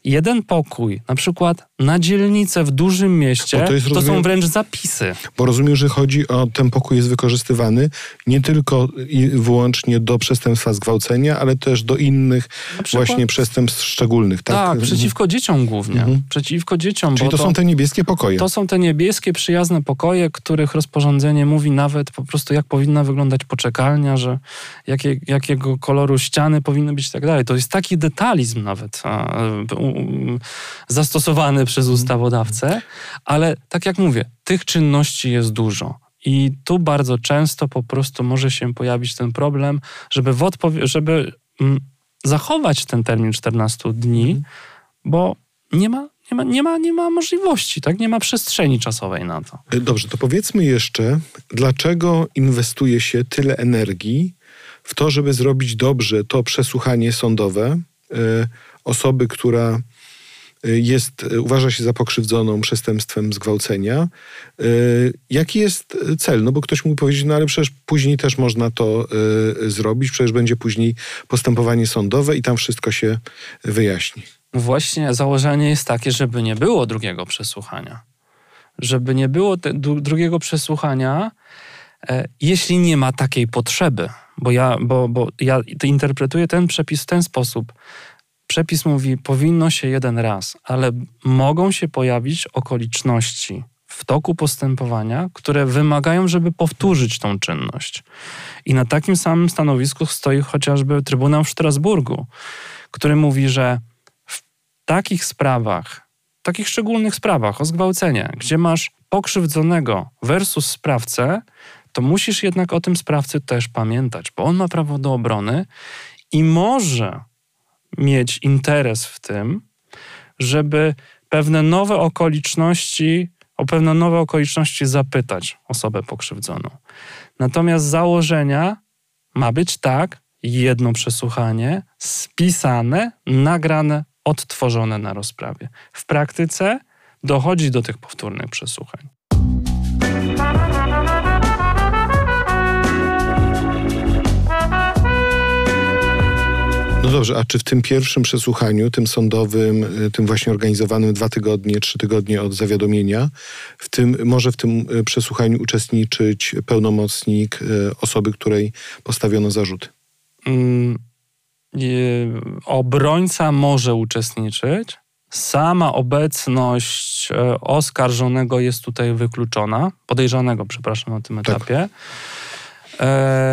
jeden pokój, na przykład na dzielnicę w dużym mieście, to to są wręcz zapisy. Bo rozumiem, że chodzi o ten pokój jest wykorzystywany nie tylko i wyłącznie do przestępstwa zgwałcenia, ale też do innych przykład- właśnie przestępstw szczególnych, tak? Tak, przeciwko dzieciom głównie. Mhm. Przeciwko dzieciom, Czyli bo to są te niebieskie pokoje. To są te niebieskie, przyjazne pokoje, których rozporządzenie mówi nawet po prostu, jak powinna wyglądać poczekalnia, że jakie, jakiego koloru ściany powinny być i tak dalej. To jest taki detalizm nawet a, u, u, przez ustawodawcę, ale tak jak mówię, tych czynności jest dużo. I tu bardzo często po prostu może się pojawić ten problem, żeby, w odpowie- żeby mm, zachować ten termin 14 dni, bo nie ma, nie, ma, nie, ma, nie ma możliwości, tak? nie ma przestrzeni czasowej na to. Y, Dobrze, to powiedzmy jeszcze, dlaczego inwestuje się tyle energii w to, żeby zrobić dobrze to przesłuchanie sądowe y, osoby, która jest, uważa się za pokrzywdzoną przestępstwem zgwałcenia. Y, Jaki jest cel? No bo ktoś mógł powiedzieć, no ale przecież później też można to y, zrobić, przecież będzie później postępowanie sądowe i tam wszystko się wyjaśni. No Właśnie założenie jest takie, żeby nie było drugiego przesłuchania. Żeby nie było te, dru- drugiego przesłuchania, e, jeśli nie ma takiej potrzeby. Bo ja, bo, bo ja interpretuję ten przepis w ten sposób. Przepis mówi, powinno się jeden raz, ale mogą się pojawić okoliczności w toku postępowania, które wymagają, żeby powtórzyć tą czynność. I na takim samym stanowisku stoi chociażby Trybunał w Strasburgu, który mówi, że w takich sprawach, takich szczególnych sprawach o zgwałcenie, gdzie masz pokrzywdzonego versus sprawcę, to musisz jednak o tym sprawcy też pamiętać, bo on ma prawo do obrony i może mieć interes w tym, żeby pewne nowe okoliczności, o pewne nowe okoliczności zapytać osobę pokrzywdzoną. Natomiast założenia ma być tak, jedno przesłuchanie, spisane, nagrane, odtworzone na rozprawie. W praktyce dochodzi do tych powtórnych przesłuchań. No dobrze, a czy w tym pierwszym przesłuchaniu, tym sądowym, y, tym właśnie organizowanym dwa tygodnie, trzy tygodnie od zawiadomienia, w tym, może w tym y, przesłuchaniu uczestniczyć pełnomocnik y, osoby, której postawiono zarzuty? Mm, obrońca może uczestniczyć. Sama obecność oskarżonego jest tutaj wykluczona, podejrzanego, przepraszam, na tym Tak. etapie. E,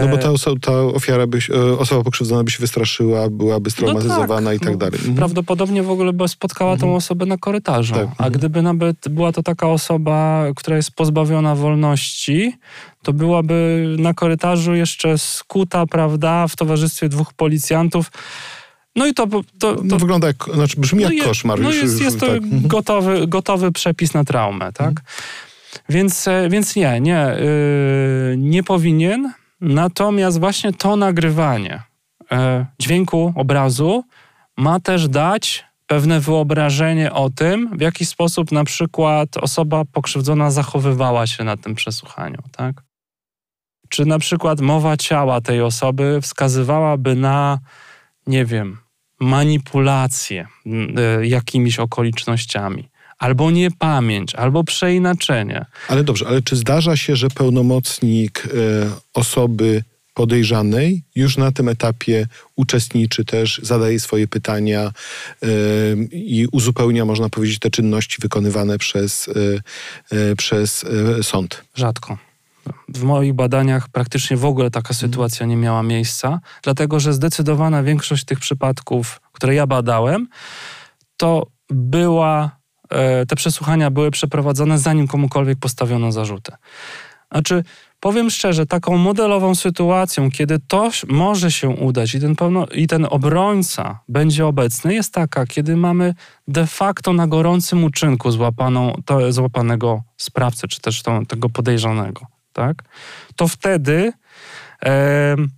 No bo ta, ta ofiara, by, e, osoba pokrzywdzona by się wystraszyła, byłaby straumatyzowana i tak no, dalej. Mhm. Prawdopodobnie w ogóle by spotkała tą osobę na korytarzu. Tak, A mhm. gdyby nawet była to taka osoba, która jest pozbawiona wolności, to byłaby na korytarzu jeszcze skuta, prawda, w towarzystwie dwóch policjantów. No i to, to, to, No, wygląda jak, znaczy brzmi jak je- koszmar. No już, jest, już, jest to tak. Mhm. gotowy, gotowy przepis na traumę, tak? Więc, e, więc nie, nie, yy, nie powinien. Natomiast właśnie to nagrywanie e, dźwięku, obrazu ma też dać pewne wyobrażenie o tym, w jaki sposób na przykład osoba pokrzywdzona zachowywała się na tym przesłuchaniu, tak? Czy na przykład mowa ciała tej osoby wskazywałaby na, nie wiem, manipulację e, jakimiś okolicznościami, albo niepamięć, albo przeinaczenie. Ale dobrze, ale czy zdarza się, że pełnomocnik e, osoby podejrzanej już na tym etapie uczestniczy też, zadaje swoje pytania e, i uzupełnia, można powiedzieć, te czynności wykonywane przez, e, przez sąd? Rzadko. W moich badaniach praktycznie w ogóle taka sytuacja nie miała miejsca, dlatego że zdecydowana większość tych przypadków, które ja badałem, to była, te przesłuchania były przeprowadzone zanim komukolwiek postawiono zarzuty. Znaczy, powiem szczerze, taką modelową sytuacją, kiedy to może się udać i ten, pełno, i ten obrońca będzie obecny, jest taka, kiedy mamy de facto na gorącym uczynku złapaną, to, złapanego sprawcę, czy też tą, tego podejrzanego, tak? To wtedy em,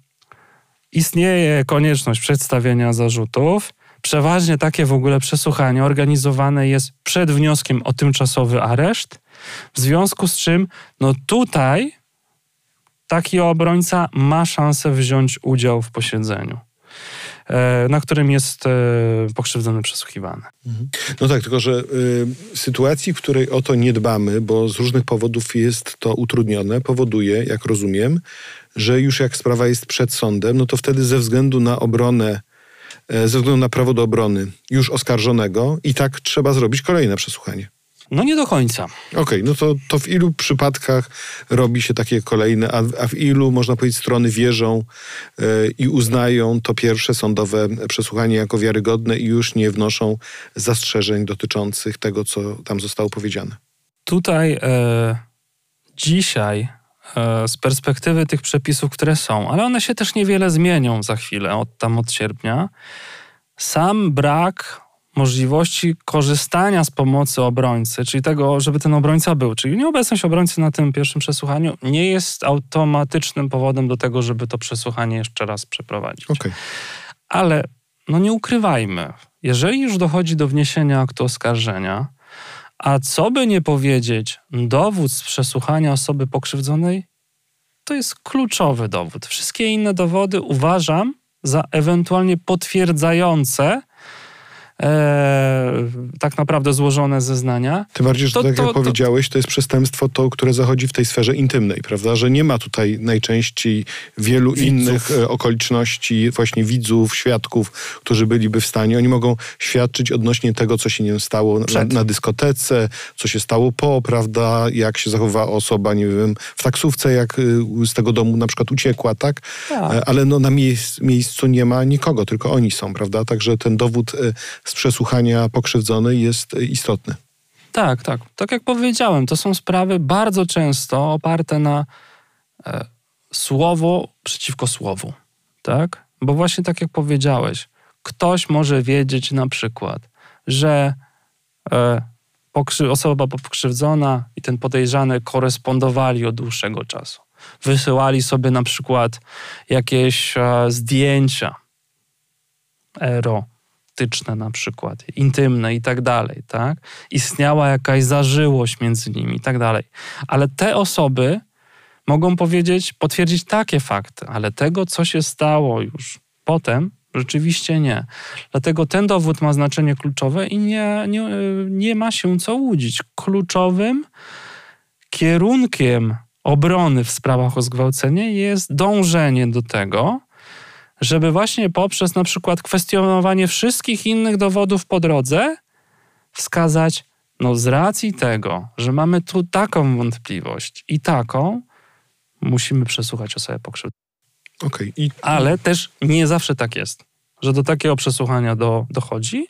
istnieje konieczność przedstawienia zarzutów. Przeważnie takie w ogóle przesłuchanie organizowane jest przed wnioskiem o tymczasowy areszt, w związku z czym no tutaj taki obrońca ma szansę wziąć udział w posiedzeniu. e, na którym jest e, pokrzywdzony przesłuchiwany. No tak, tylko że y, sytuacji, w której o to nie dbamy, bo z różnych powodów jest to utrudnione, powoduje, jak rozumiem, że już jak sprawa jest przed sądem, no to wtedy ze względu na obronę, ze względu na prawo do obrony już oskarżonego i tak trzeba zrobić kolejne przesłuchanie. No nie do końca. Okej, no to, to w ilu przypadkach robi się takie kolejne, a, a w ilu, można powiedzieć, strony wierzą e, i uznają to pierwsze sądowe przesłuchanie jako wiarygodne i już nie wnoszą zastrzeżeń dotyczących tego, co tam zostało powiedziane? Tutaj e, dzisiaj e, z perspektywy tych przepisów, które są, ale one się też niewiele zmienią za chwilę, od tam od sierpnia, sam brak możliwości korzystania z pomocy obrońcy, czyli tego, żeby ten obrońca był, czyli nieobecność obrońcy na tym pierwszym przesłuchaniu nie jest automatycznym powodem do tego, żeby to przesłuchanie jeszcze raz przeprowadzić. Okej. Ale no nie ukrywajmy, jeżeli już dochodzi do wniesienia aktu oskarżenia, a co by nie powiedzieć, dowód z przesłuchania osoby pokrzywdzonej to jest kluczowy dowód. Wszystkie inne dowody uważam za ewentualnie potwierdzające e, tak naprawdę złożone zeznania. Tym bardziej, że To- tak to- jak to- powiedziałeś, to jest przestępstwo to, które zachodzi w tej sferze intymnej, prawda? Że nie ma tutaj najczęściej wielu Widzów. innych e, okoliczności, właśnie widzów, świadków, którzy byliby w stanie. Oni mogą świadczyć odnośnie tego, co się nie stało na, Przed. na dyskotece, co się stało po, prawda? Jak się zachowała osoba, nie wiem, w taksówce, jak y, z tego domu na przykład uciekła, tak? Tak. E, Ale no, na miejsc, miejscu nie ma nikogo, tylko oni są, prawda? Także ten dowód e, z przesłuchania pokrzywdzonej jest istotny. Tak, tak. Tak jak powiedziałem, to są sprawy bardzo często oparte na e, słowo przeciwko słowu. Tak? Bo właśnie tak jak powiedziałeś, ktoś może wiedzieć na przykład, że e, pokrzy- osoba pokrzywdzona i ten podejrzany korespondowali od dłuższego czasu. Wysyłali sobie na przykład jakieś e, zdjęcia erotyczne na przykład, intymne i tak dalej, tak? Istniała jakaś zażyłość między nimi i tak dalej. Ale te osoby mogą powiedzieć, potwierdzić takie fakty, ale tego, co się stało już potem, rzeczywiście nie. Dlatego ten dowód ma znaczenie kluczowe i nie, nie, nie ma się co łudzić. Kluczowym kierunkiem obrony w sprawach o zgwałcenie jest dążenie do tego, żeby właśnie poprzez na przykład kwestionowanie wszystkich innych dowodów po drodze wskazać, no z racji tego, że mamy tu taką wątpliwość i taką, musimy przesłuchać osobę pokrzywdzoną. Okej. I Ale też nie zawsze tak jest, że do takiego przesłuchania do, dochodzi.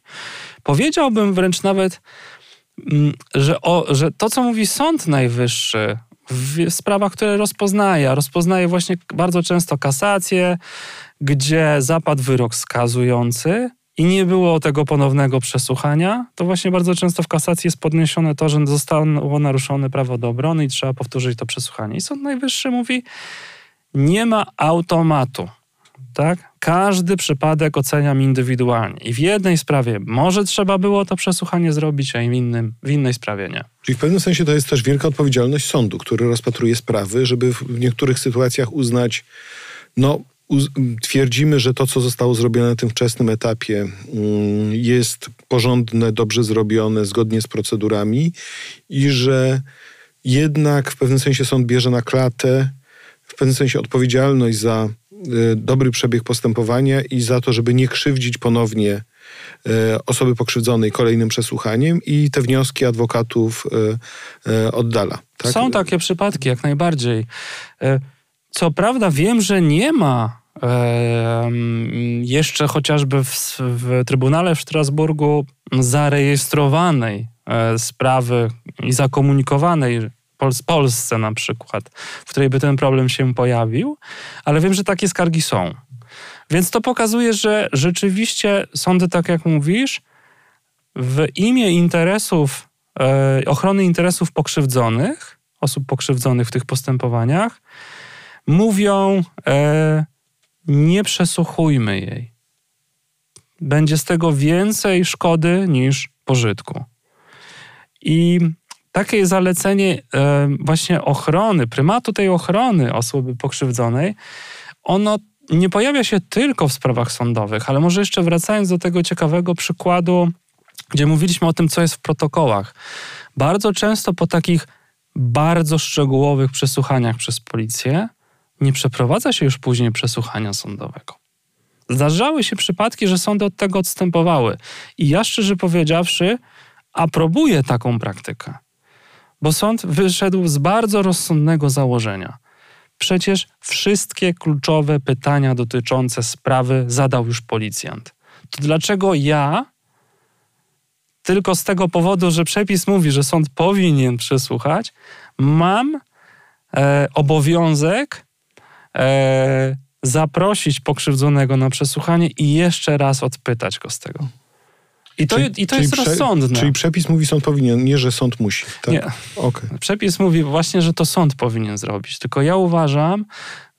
Powiedziałbym wręcz nawet, mm, że, o, że to, co mówi Sąd Najwyższy w sprawach, które rozpoznaje, rozpoznaje właśnie bardzo często kasację, gdzie zapadł wyrok skazujący i nie było tego ponownego przesłuchania, to właśnie bardzo często w kasacji jest podniesione to, że zostało naruszone prawo do obrony i trzeba powtórzyć to przesłuchanie. I Sąd Najwyższy mówi, nie ma automatu. Tak? Każdy przypadek oceniam indywidualnie. I w jednej sprawie może trzeba było to przesłuchanie zrobić, a w, innym, w innej sprawie nie. Czyli w pewnym sensie to jest też wielka odpowiedzialność sądu, który rozpatruje sprawy, żeby w niektórych sytuacjach uznać, no twierdzimy, że to, co zostało zrobione na tym wczesnym etapie mm, jest porządne, dobrze zrobione, zgodnie z procedurami i że jednak w pewnym sensie sąd bierze na klatę w pewnym sensie odpowiedzialność za y, dobry przebieg postępowania i za to, żeby nie krzywdzić ponownie y, osoby pokrzywdzonej kolejnym przesłuchaniem i te wnioski adwokatów y, oddala. Tak? Są takie przypadki, jak najbardziej. E, Co prawda wiem, że nie ma e, jeszcze chociażby w, w Trybunale w Strasburgu zarejestrowanej e, sprawy i zakomunikowanej Pol- Polsce na przykład, w której by ten problem się pojawił, ale wiem, że takie skargi są. Więc to pokazuje, że rzeczywiście sądy, tak jak mówisz, w imię interesów, e, ochrony interesów pokrzywdzonych, osób pokrzywdzonych w tych postępowaniach, mówią, e, nie przesłuchujmy jej. Będzie z tego więcej szkody niż pożytku. I takie zalecenie e, właśnie ochrony, prymatu tej ochrony osoby pokrzywdzonej, ono nie pojawia się tylko w sprawach sądowych, ale może jeszcze wracając do tego ciekawego przykładu, gdzie mówiliśmy o tym, co jest w protokołach. Bardzo często po takich bardzo szczegółowych przesłuchaniach przez policję nie przeprowadza się już później przesłuchania sądowego. Zdarzały się przypadki, że sądy od tego odstępowały. I ja szczerze powiedziawszy, aprobuję taką praktykę. Bo sąd wyszedł z bardzo rozsądnego założenia. Przecież wszystkie kluczowe pytania dotyczące sprawy zadał już policjant. To dlaczego ja, tylko z tego powodu, że przepis mówi, że sąd powinien przesłuchać, mam e, obowiązek e, zaprosić pokrzywdzonego na przesłuchanie i jeszcze raz odpytać go z tego. I to, czyli, i to jest prze, rozsądne. Czyli przepis mówi sąd powinien, nie że sąd musi. Tak? Nie. Okay. Przepis mówi właśnie, że to sąd powinien zrobić. Tylko ja uważam,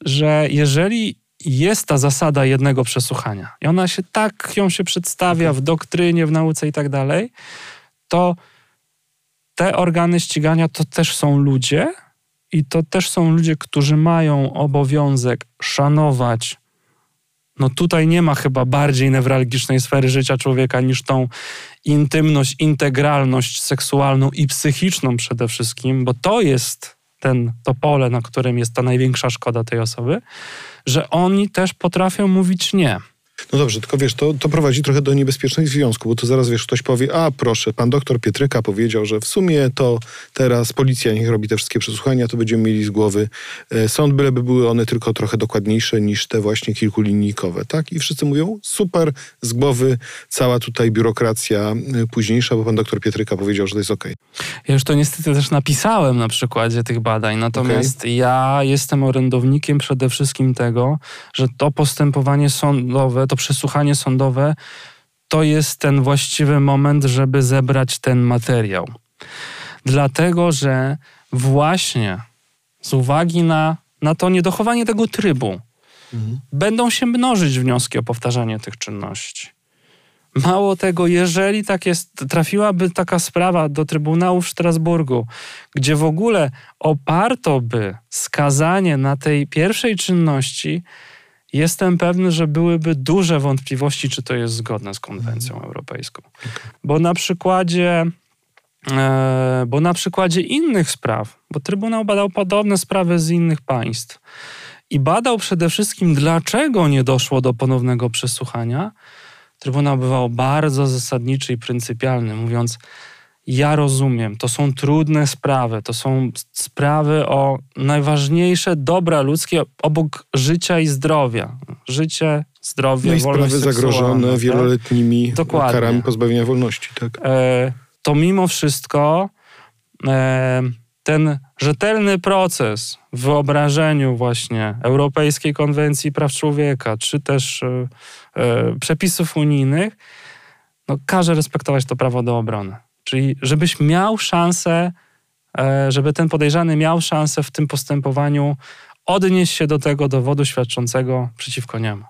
że jeżeli jest ta zasada jednego przesłuchania i ona się tak ją się przedstawia w doktrynie, w nauce i tak dalej, to te organy ścigania to też są ludzie i to też są ludzie, którzy mają obowiązek szanować no tutaj nie ma chyba bardziej newralgicznej sfery życia człowieka niż tą intymność, integralność seksualną i psychiczną przede wszystkim, bo to jest ten, to pole, na którym jest ta największa szkoda tej osoby, że oni też potrafią mówić nie. No dobrze, tylko wiesz, to, to prowadzi trochę do niebezpiecznych związków, bo to zaraz wiesz, ktoś powie, a proszę, pan doktor Pietryka powiedział, że w sumie to teraz policja niech robi te wszystkie przesłuchania, to będziemy mieli z głowy e, sąd, byleby były one tylko trochę dokładniejsze niż te właśnie kilkulinijkowe, tak? I wszyscy mówią, super, z głowy cała tutaj biurokracja e, późniejsza, bo pan doktor Pietryka powiedział, że to jest okej. Okay. Ja już to niestety też napisałem na przykładzie tych badań, natomiast okay. ja jestem orędownikiem przede wszystkim tego, że to postępowanie sądowe, to przesłuchanie sądowe to jest ten właściwy moment, żeby zebrać ten materiał. Dlatego, że właśnie z uwagi na, na to niedochowanie tego trybu mhm. będą się mnożyć wnioski o powtarzanie tych czynności. Mało tego, jeżeli tak jest, trafiłaby taka sprawa do Trybunału w Strasburgu, gdzie w ogóle oparto by skazanie na tej pierwszej czynności, jestem pewny, że byłyby duże wątpliwości, czy to jest zgodne z konwencją europejską. Bo na przykładzie e, bo na przykładzie innych spraw, bo Trybunał badał podobne sprawy z innych państw i badał przede wszystkim, dlaczego nie doszło do ponownego przesłuchania, Trybunał bywał bardzo zasadniczy i pryncypialny, mówiąc, ja rozumiem, to są trudne sprawy, to są sprawy o najważniejsze dobra ludzkie obok życia i zdrowia. Życie, zdrowie, no i sprawy zagrożone tak? wieloletnimi Dokładnie. karami pozbawienia wolności. Tak? E, to mimo wszystko e, ten rzetelny proces w wyobrażeniu właśnie Europejskiej Konwencji Praw Człowieka, czy też e, e przepisów unijnych, no, każe respektować to prawo do obrony. Czyli żebyś miał szansę, e, żeby ten podejrzany miał szansę w tym postępowaniu odnieść się do tego dowodu świadczącego przeciwko niemu.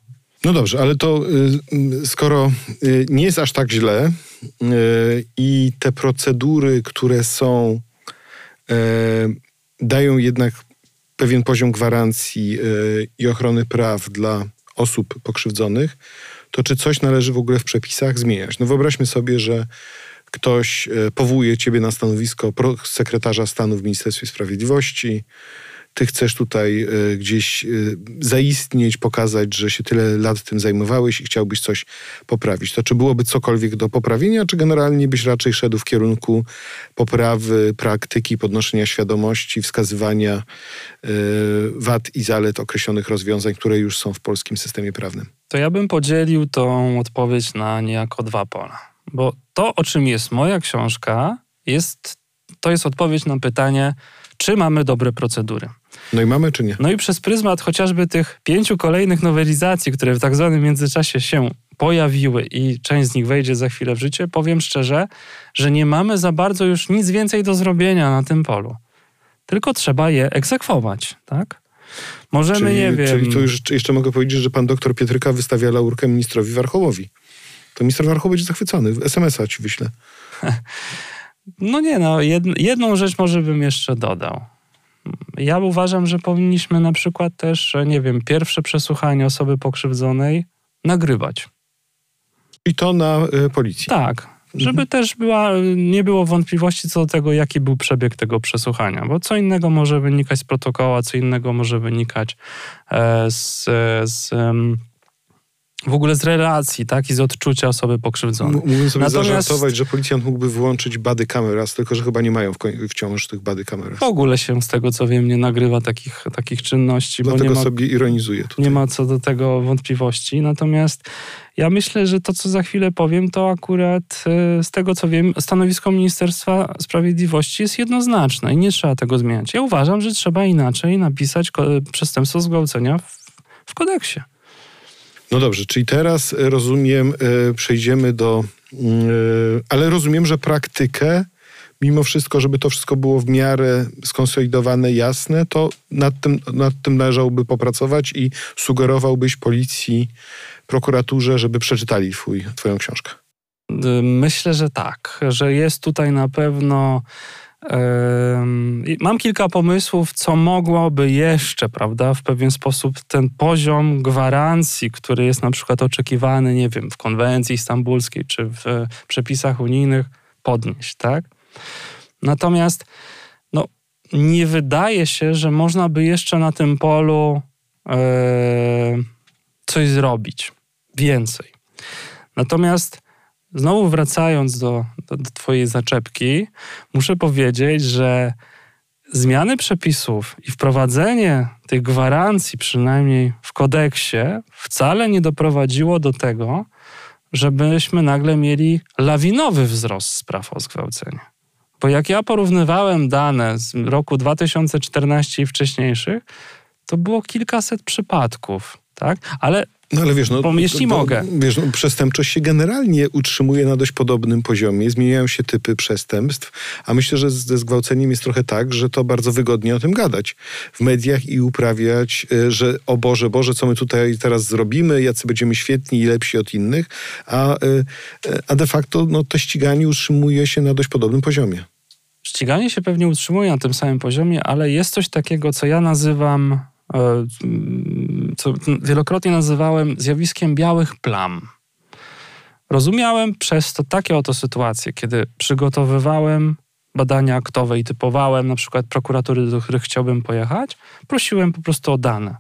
No dobrze, ale to y, skoro y, nie jest aż tak źle y, i te procedury, które są, dają jednak pewien poziom gwarancji i ochrony praw dla osób pokrzywdzonych, to czy coś należy w ogóle w przepisach zmieniać? No wyobraźmy sobie, że ktoś e, powołuje ciebie na stanowisko sekretarza stanu w Ministerstwie Sprawiedliwości, ty chcesz tutaj e, gdzieś e, zaistnieć, pokazać, że się tyle lat tym zajmowałeś i chciałbyś coś poprawić. To czy byłoby cokolwiek do poprawienia, czy generalnie byś raczej szedł w kierunku poprawy praktyki, podnoszenia świadomości, wskazywania wad i zalet określonych rozwiązań, które już są w polskim systemie prawnym? To ja bym podzielił tą odpowiedź na niejako dwa pola. Bo to, o czym jest moja książka, jest, to jest odpowiedź na pytanie, czy mamy dobre procedury. No i mamy, czy nie? No i przez pryzmat chociażby tych pięciu kolejnych nowelizacji, które w tak zwanym międzyczasie się pojawiły i część z nich wejdzie za chwilę w życie, powiem szczerze, że nie mamy za bardzo już nic więcej do zrobienia na tym polu. Tylko trzeba je egzekwować, tak? Możemy, czyli, nie wiem... Czyli tu już jeszcze mogę powiedzieć, że pan doktor Pietryka wystawia laurkę ministrowi Warchołowi to minister Warchoł będzie zachwycony. SMS-a ci wyślę. No nie, no jed, jedną rzecz może bym jeszcze dodał. Ja uważam, że powinniśmy na przykład też, nie wiem, pierwsze przesłuchanie osoby pokrzywdzonej nagrywać. I to na y, policji. Tak, żeby mhm. też była, nie było wątpliwości co do tego, jaki był przebieg tego przesłuchania, bo co innego może wynikać z protokołu, co innego może wynikać e, z, z w ogóle z relacji, tak, i z odczucia osoby pokrzywdzonej. Mógłbym sobie Natomiast... zażartować, że policjant mógłby włączyć bady kameras, tylko że chyba nie mają wciąż tych bady kameras. W ogóle się z tego, co wiem, nie nagrywa takich, takich czynności. Dlatego bo nie ma, sobie ironizuję tutaj. Nie ma co do tego wątpliwości. Natomiast ja myślę, że to, co za chwilę powiem, to akurat e, z tego, co wiem, stanowisko Ministerstwa Sprawiedliwości jest jednoznaczne i nie trzeba tego zmieniać. Ja uważam, że trzeba inaczej napisać przestępstwo zgwałcenia w, w kodeksie. No dobrze, czyli teraz e, rozumiem, e, przejdziemy do. Mm, e, ale rozumiem, że praktykę, mimo wszystko, żeby to wszystko było w miarę skonsolidowane, jasne, to nad tym, nad tym należałoby popracować i sugerowałbyś policji, prokuraturze, żeby przeczytali twój, Twoją książkę. Myślę, że tak, że jest tutaj na pewno Mam kilka pomysłów, co mogłoby jeszcze, prawda, w pewien sposób ten poziom gwarancji, który jest na przykład oczekiwany, nie wiem, w konwencji stambulskiej czy w przepisach unijnych, podnieść, tak? Natomiast no, nie wydaje się, że można by jeszcze na tym polu e, coś zrobić więcej. Natomiast znowu wracając do, do, do Twojej zaczepki, muszę powiedzieć, że zmiany przepisów i wprowadzenie tych gwarancji, przynajmniej w kodeksie, wcale nie doprowadziło do tego, żebyśmy nagle mieli lawinowy wzrost spraw o zgwałcenie. Bo jak ja porównywałem dane z roku 2014 i wcześniejszych, to było kilkaset przypadków, tak? Ale no ale wiesz, no, bo jeśli bo, mogę. Wiesz, no, przestępczość się generalnie utrzymuje na dość podobnym poziomie. Zmieniają się typy przestępstw, a myślę, że ze zgwałceniem jest trochę tak, że to bardzo wygodnie o tym gadać w mediach i uprawiać, e, że o Boże, Boże, co my tutaj teraz zrobimy, jacy będziemy świetni i lepsi od innych, a, e, e, a de facto no, to ściganie utrzymuje się na dość podobnym poziomie. Ściganie się pewnie utrzymuje na tym samym poziomie, ale jest coś takiego, co ja nazywam co wielokrotnie nazywałem zjawiskiem białych plam. Rozumiałem przez to takie oto sytuacje, kiedy przygotowywałem badania aktowe i typowałem na przykład prokuratury, do których chciałbym pojechać, prosiłem po prostu o dane.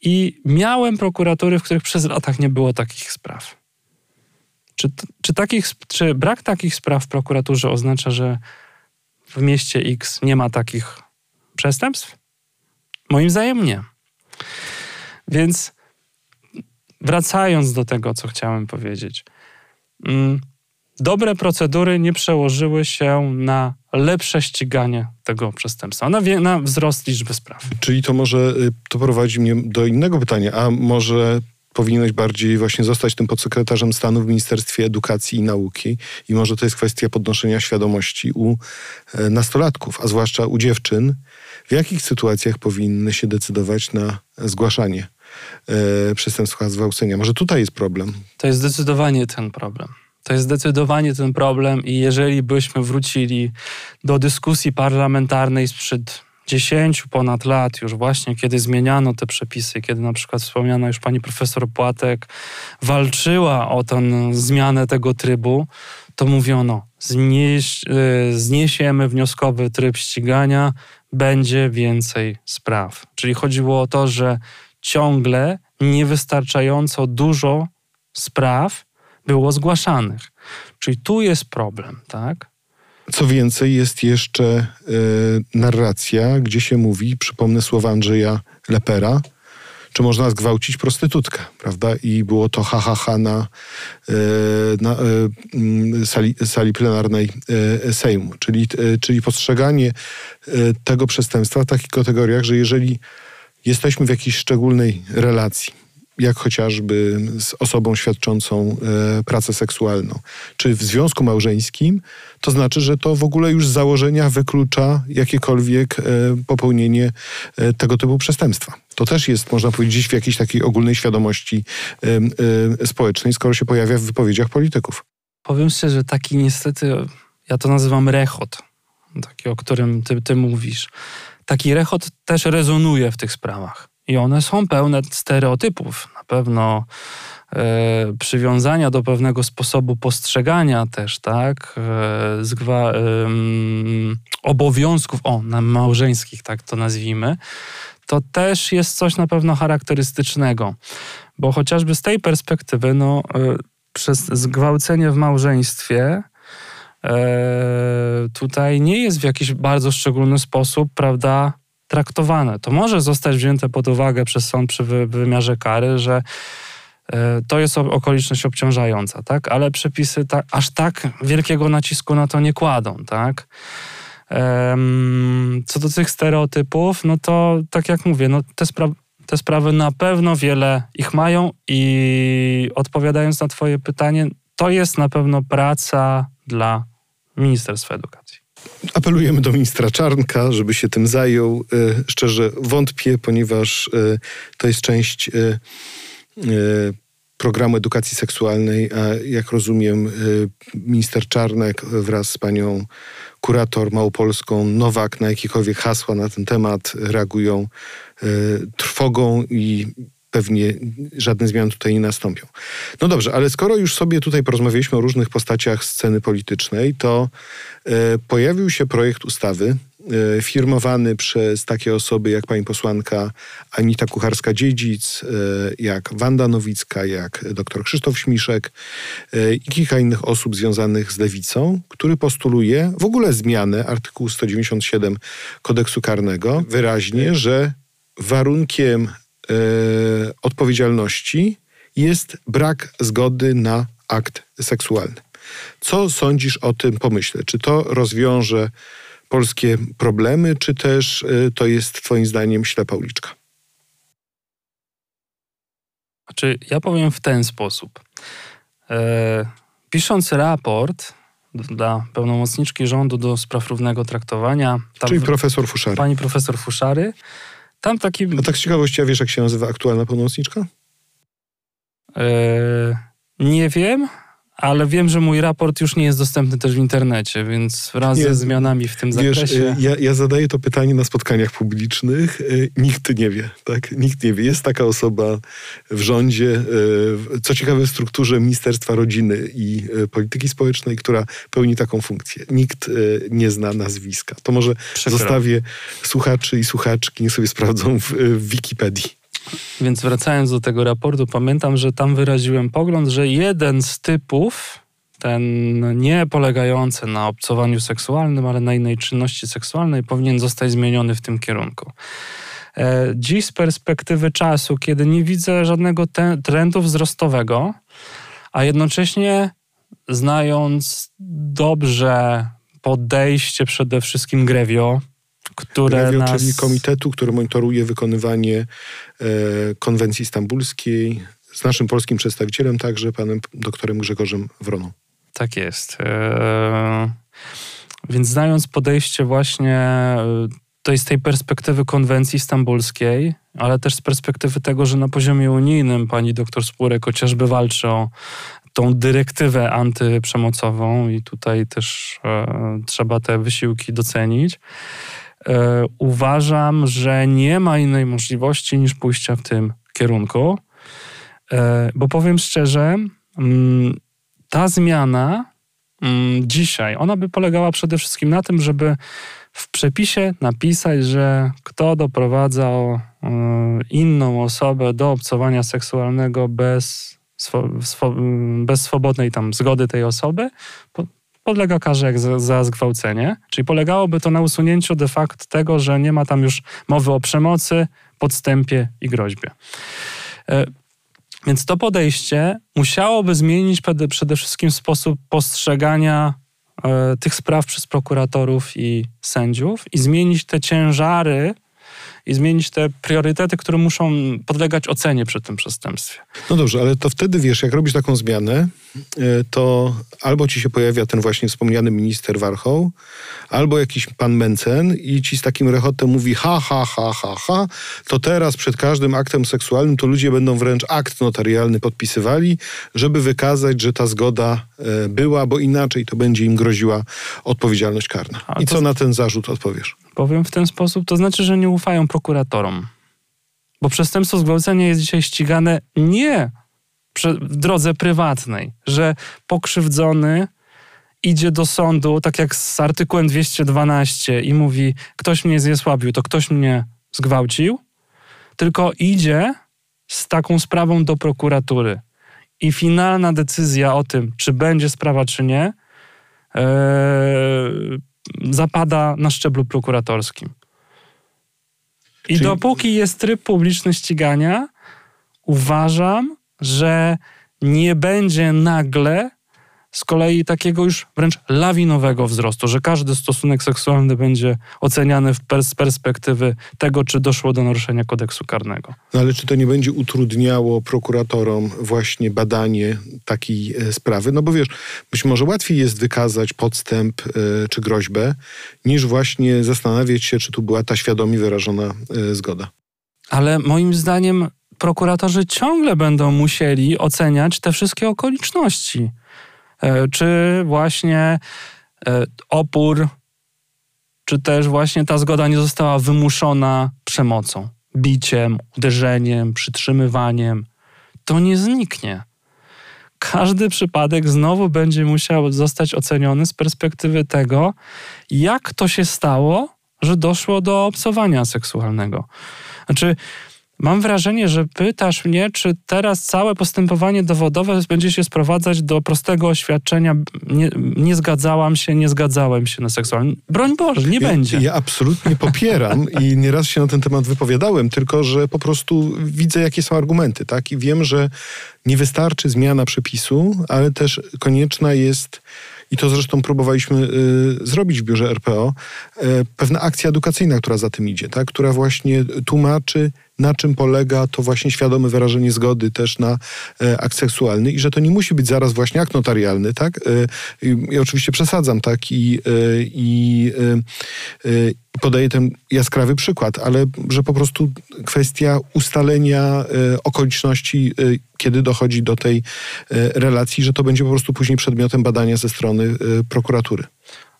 I miałem prokuratury, w których przez latach nie było takich spraw. Czy, czy, takich, czy brak takich spraw w prokuraturze oznacza, że w mieście X nie ma takich przestępstw? Moim zdaniem nie. Więc wracając do tego, co chciałem powiedzieć. Mm, dobre procedury nie przełożyły się na lepsze ściganie tego przestępstwa, na, na wzrost liczby spraw. Czyli to może y, to prowadzi mnie do innego pytania, a może powinieneś bardziej właśnie zostać tym podsekretarzem stanu w Ministerstwie Edukacji i Nauki i może to jest kwestia podnoszenia świadomości u e, nastolatków, a zwłaszcza u dziewczyn, w jakich sytuacjach powinny się decydować na zgłaszanie e, przestępstwa zgwałcenia. Może tutaj jest problem. To jest zdecydowanie ten problem. To jest zdecydowanie ten problem i jeżeli byśmy wrócili do dyskusji parlamentarnej sprzed 10 ponad lat już właśnie, kiedy zmieniano te przepisy, kiedy na przykład wspomniana już pani profesor Płatek walczyła o tę zmianę tego trybu, to mówiono, znieś, e, zniesiemy wnioskowy tryb ścigania, będzie więcej spraw. Czyli chodziło o to, że ciągle niewystarczająco dużo spraw było zgłaszanych. Czyli tu jest problem, tak? Co więcej, jest jeszcze y, narracja, gdzie się mówi, przypomnę słowa Andrzeja Lepera, czy można zgwałcić prostytutkę, prawda? I było to ha, ha, ha na, e, na e, mm, sali, sali plenarnej e, Sejmu. Czyli, czyli postrzeganie tego przestępstwa w takich kategoriach, że jeżeli jesteśmy w jakiejś szczególnej relacji, jak chociażby z osobą świadczącą e, pracę seksualną, czy w związku małżeńskim, to znaczy, że to w ogóle już z założenia wyklucza jakiekolwiek e, popełnienie e, tego typu przestępstwa. To też jest, można powiedzieć, w jakiejś takiej ogólnej świadomości społecznej, skoro się pojawia w wypowiedziach polityków. Powiem szczerze, taki niestety, ja to nazywam rechot, taki, o którym ty, ty mówisz taki rechot też rezonuje w tych sprawach. I one są pełne stereotypów. Na pewno e, przywiązania do pewnego sposobu postrzegania też, tak? E, zgwa, e, obowiązków, o, małżeńskich, tak to nazwijmy. To też jest coś na pewno charakterystycznego. Bo chociażby z tej perspektywy, no, e, przez zgwałcenie w małżeństwie e, tutaj nie jest w jakiś bardzo szczególny sposób, prawda, traktowane. To może zostać wzięte pod uwagę przez sąd przy wymiarze kary, że e, to jest okoliczność obciążająca, tak? Ale przepisy ta, aż tak wielkiego nacisku na to nie kładą, tak? Co do tych stereotypów, no to tak jak mówię, no te, spra te sprawy na pewno wiele ich mają i odpowiadając na Twoje pytanie, to jest na pewno praca dla Ministerstwa Edukacji. Apelujemy do ministra Czarnka, żeby się tym zajął. E, szczerze wątpię, ponieważ e, to jest część e, programu edukacji seksualnej, a jak rozumiem, minister Czarnek wraz z panią kurator małopolską Nowak na jakiekolwiek hasła na ten temat reagują trwogą i pewnie żadne zmiany tutaj nie nastąpią. No dobrze, ale skoro już sobie tutaj porozmawialiśmy o różnych postaciach sceny politycznej, to e, pojawił się projekt ustawy e, firmowany przez takie osoby jak pani posłanka Anita Kucharska-Dziedzic, e, jak Wanda Nowicka, jak dr Krzysztof Śmiszek i kilka innych osób związanych z lewicą, który postuluje w ogóle zmianę artykułu 197 kodeksu karnego wyraźnie, że warunkiem odpowiedzialności jest brak zgody na akt seksualny. Co sądzisz o tym pomyśle? Czy to rozwiąże polskie problemy, czy też e, to jest Twoim zdaniem ślepa uliczka? Znaczy, ja powiem w ten sposób. E, pisząc raport dla pełnomocniczki rządu do spraw równego traktowania. Czyli profesor Fuszary. Pani profesor Fuszary tam taki... A tak z ciekawości, a wiesz jak się nazywa aktualna pełnomocniczka? Eee, nie wiem, ale wiem, że mój raport już nie jest dostępny też w internecie, więc wraz nie, ze zmianami w tym wiesz, zakresie... E, ja, ja zadaję to pytanie na spotkaniach publicznych. E, nikt nie wie, tak? Nikt nie wie. Jest taka osoba w rządzie, e, co ciekawe w strukturze Ministerstwa Rodziny i Polityki Społecznej, która pełni taką funkcję. Nikt nie zna nazwiska. To może Przykro. zostawię słuchaczy i słuchaczki, niech sobie sprawdzą w, w Wikipedii. Więc wracając do tego raportu, pamiętam, że tam wyraziłem pogląd, że jeden z typów, ten nie polegający na obcowaniu seksualnym, ale na innej czynności seksualnej, powinien zostać zmieniony w tym kierunku. E, dziś z perspektywy czasu, kiedy nie widzę żadnego trendu wzrostowego, a jednocześnie znając dobrze podejście przede wszystkim Grevio, które nas... czyli komitetu, który monitoruje wykonywanie e, konwencji stambulskiej z naszym polskim przedstawicielem, także panem doktorem Grzegorzem Wroną. Tak jest. E, więc znając podejście właśnie e, to jest z tej perspektywy konwencji stambulskiej, ale też z perspektywy tego, że na poziomie unijnym pani doktor Spurek chociażby walczy o tą dyrektywę antyprzemocową i tutaj też e, trzeba te wysiłki docenić. E, uważam, że nie ma innej możliwości niż pójścia w tym kierunku, e, bo powiem szczerze, mm, ta zmiana mm, dzisiaj, ona by polegała przede wszystkim na tym, żeby w przepisie napisać, że kto doprowadza e, inną osobę do obcowania seksualnego bez, bez swobodnej tam zgody tej osoby, podlega karze za zgwałcenie. Czyli polegałoby to na usunięciu de facto tego, że nie ma tam już mowy o przemocy, podstępie i groźbie. E, więc to podejście musiałoby zmienić przede wszystkim sposób postrzegania e, tych spraw przez prokuratorów i sędziów i zmienić te ciężary i zmienić te priorytety, które muszą podlegać ocenie przy tym przestępstwie. No dobrze, ale to wtedy wiesz, jak robisz taką zmianę, e, to albo ci się pojawia ten właśnie wspomniany minister Warchoł, albo jakiś pan Mencen i ci z takim rechotem mówi ha, ha, ha, ha, ha, to teraz przed każdym aktem seksualnym to ludzie będą wręcz akt notarialny podpisywali, żeby wykazać, że ta zgoda e, była, bo inaczej to będzie im groziła odpowiedzialność karna. I co na ten zarzut odpowiesz? Powiem w ten sposób, to znaczy, że nie ufają prokuratorom. Bo przestępstwo zgwałcenia jest dzisiaj ścigane nie w drodze prywatnej, że pokrzywdzony idzie do sądu, tak jak z artykułem 212 i mówi, ktoś mnie zjesłabił, to ktoś mnie zgwałcił, tylko idzie z taką sprawą do prokuratury. I finalna decyzja o tym, czy będzie sprawa, czy nie, ee, zapada na szczeblu prokuratorskim. I Czyli... dopóki jest tryb publiczny ścigania, uważam, że nie będzie nagle z kolei takiego już wręcz lawinowego wzrostu, że każdy stosunek seksualny będzie oceniany z perspektywy tego, czy doszło do naruszenia kodeksu karnego. No ale czy to nie będzie utrudniało prokuratorom właśnie badanie takiej e, sprawy? No bo wiesz, być może łatwiej jest wykazać podstęp e, czy groźbę, niż właśnie zastanawiać się, czy tu była ta świadomie wyrażona e, zgoda. Ale moim zdaniem prokuratorzy ciągle będą musieli oceniać te wszystkie okoliczności. E, czy właśnie e, opór, czy też właśnie ta zgoda nie została wymuszona przemocą, biciem, uderzeniem, przytrzymywaniem. To nie zniknie. Każdy przypadek znowu będzie musiał zostać oceniony z perspektywy tego, jak to się stało, że doszło do obcowania seksualnego. Znaczy, Mam wrażenie, że pytasz mnie, czy teraz całe postępowanie dowodowe będzie się sprowadzać do prostego oświadczenia nie, nie zgadzałam się, nie zgadzałem się na seksualność. Broń Boże, nie ja, będzie. Ja absolutnie popieram i nieraz się na ten temat wypowiadałem, tylko że po prostu widzę, jakie są argumenty, tak? I wiem, że nie wystarczy zmiana przepisu, ale też konieczna jest i to zresztą próbowaliśmy y, zrobić w biurze RPO, y, pewna akcja edukacyjna, która za tym idzie, tak? która właśnie tłumaczy, na czym polega to właśnie świadome wyrażenie zgody też na e, akt seksualny i że to nie musi być zaraz właśnie akt notarialny, tak? E, ja oczywiście przesadzam, tak? I, e, i podaję ten jaskrawy przykład, ale że po prostu kwestia ustalenia okoliczności, kiedy dochodzi do tej relacji, że to będzie po prostu później przedmiotem badania ze strony prokuratury.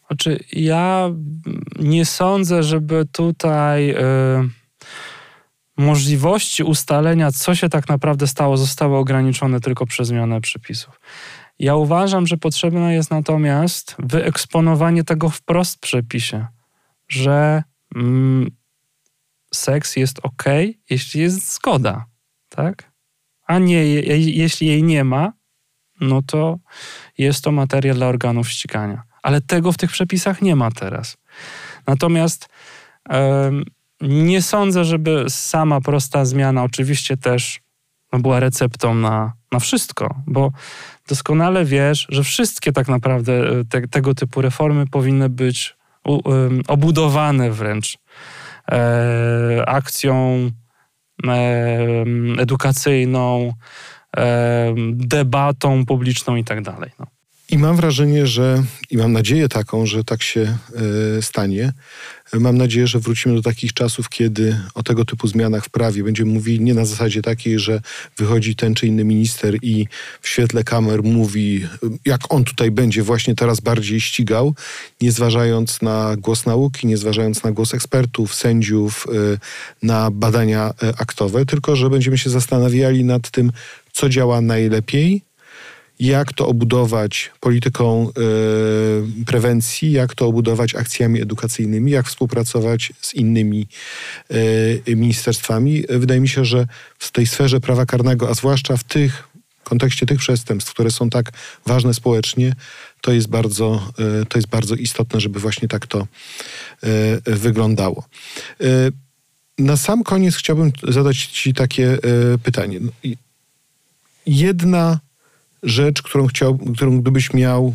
Znaczy, ja nie sądzę, żeby tutaj. Yy możliwości ustalenia, co się tak naprawdę stało, zostały ograniczone tylko przez zmianę przepisów. Ja uważam, że potrzebne jest natomiast wyeksponowanie tego wprost w przepisie, że mm, seks jest ok, jeśli jest zgoda, tak? A nie, je, jeśli jej nie ma, no to jest to materia dla organów ścigania. Ale tego w tych przepisach nie ma teraz. Natomiast nie sądzę, żeby sama prosta zmiana oczywiście też no, była receptą na, na wszystko, bo doskonale wiesz, że wszystkie tak naprawdę e, te, tego typu reformy powinny być u, um, obudowane wręcz e, akcją e, edukacyjną, e, debatą publiczną i tak dalej. No. I mam wrażenie, że i mam nadzieję taką, że tak się e, stanie, Mam nadzieję, że wrócimy do takich czasów, kiedy o tego typu zmianach w prawie będziemy mówili nie na zasadzie takiej, że wychodzi ten czy inny minister i w świetle kamer mówi, jak on tutaj będzie właśnie teraz bardziej ścigał, nie zważając na głos nauki, nie zważając na głos ekspertów, sędziów, y, na badania y, aktowe, tylko że będziemy się zastanawiali nad tym, co działa najlepiej, jak to obudować polityką y, prewencji, jak to obudować akcjami edukacyjnymi, jak współpracować z innymi y, ministerstwami. Wydaje mi się, że w tej sferze prawa karnego, a zwłaszcza w tych w kontekście tych przestępstw, które są tak ważne społecznie, to jest bardzo, y, to jest bardzo istotne, żeby właśnie tak to wyglądało. Na sam koniec chciałbym zadać Ci takie pytanie. No jedna rzecz, którą, chciał, którą gdybyś miał,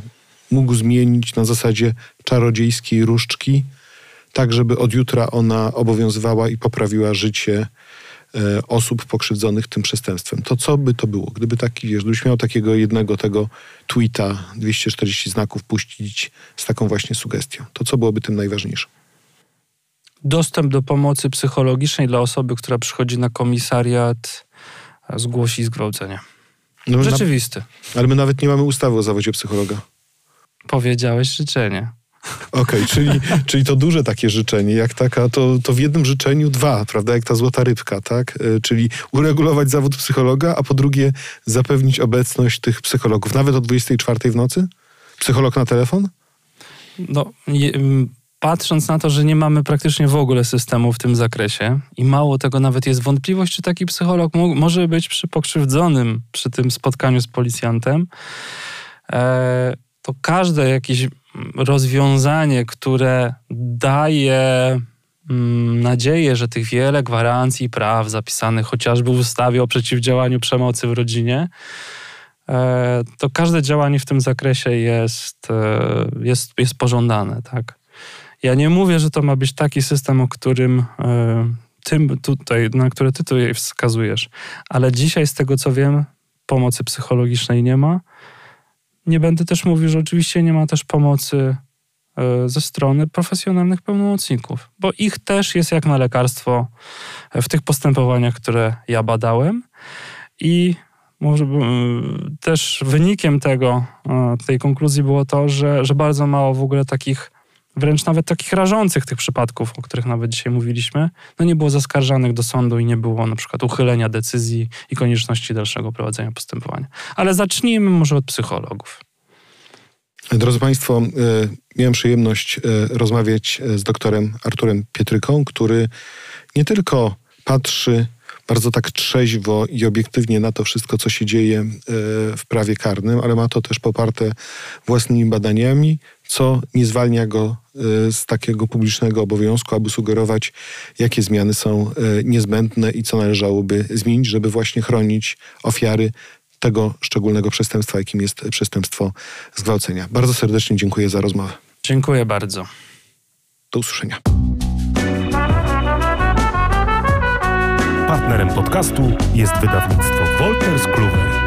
mógł zmienić na zasadzie czarodziejskiej różdżki, tak żeby od jutra ona obowiązywała i poprawiła życie e, osób pokrzywdzonych tym przestępstwem. To co by to było? Gdyby taki, wiesz, gdybyś miał takiego jednego tego tweeta, 240 znaków puścić z taką właśnie sugestią, to co byłoby tym najważniejszym? Dostęp do pomocy psychologicznej dla osoby, która przychodzi na komisariat, zgłosi zgwałcenie. No, Rzeczywisty. Na, ale my nawet nie mamy ustawy o zawodzie psychologa. Powiedziałeś życzenie. Okej, okay, czyli, czyli to duże takie życzenie, jak taka, to, to w jednym życzeniu dwa, prawda, jak ta złota rybka, tak? E, czyli uregulować zawód psychologa, a po drugie zapewnić obecność tych psychologów, nawet o 24 w nocy? Psycholog na telefon? No, je, patrząc na to, że nie mamy praktycznie w ogóle systemu w tym zakresie i mało tego, nawet jest wątpliwość, czy taki psycholog może być przy pokrzywdzonym przy tym spotkaniu z policjantem, e, to każde jakieś rozwiązanie, które daje mm, nadzieję, że tych wiele gwarancji praw zapisanych chociażby w ustawie o przeciwdziałaniu przemocy w rodzinie, e, to każde działanie w tym zakresie jest, e, jest, jest pożądane, tak? Ja nie mówię, że to ma być taki system, o którym e, tym tutaj, na który ty tutaj wskazujesz, ale dzisiaj z tego co wiem, pomocy psychologicznej nie ma. Nie będę też mówił, że oczywiście nie ma też pomocy e, ze strony profesjonalnych pełnomocników, bo ich też jest jak na lekarstwo w tych postępowaniach, które ja badałem. I może też wynikiem tego, e, tej konkluzji było to, że, że bardzo mało w ogóle takich wręcz nawet takich rażących tych przypadków, o których nawet dzisiaj mówiliśmy, no nie było zaskarżanych do sądu i nie było na przykład uchylenia decyzji i konieczności dalszego prowadzenia postępowania. Ale zacznijmy może od psychologów. Drodzy Państwo, e, miałem przyjemność e, rozmawiać z doktorem Arturem Pietryką, który nie tylko patrzy bardzo tak trzeźwo i obiektywnie na to wszystko, co się dzieje w prawie karnym, ale ma to też poparte własnymi badaniami, co nie zwalnia go z takiego publicznego obowiązku, aby sugerować, jakie zmiany są niezbędne i co należałoby zmienić, żeby właśnie chronić ofiary tego szczególnego przestępstwa, jakim jest przestępstwo zgwałcenia. Bardzo serdecznie dziękuję za rozmowę. Dziękuję bardzo. Do usłyszenia. Partnerem podcastu jest wydawnictwo Wolters Kluwer.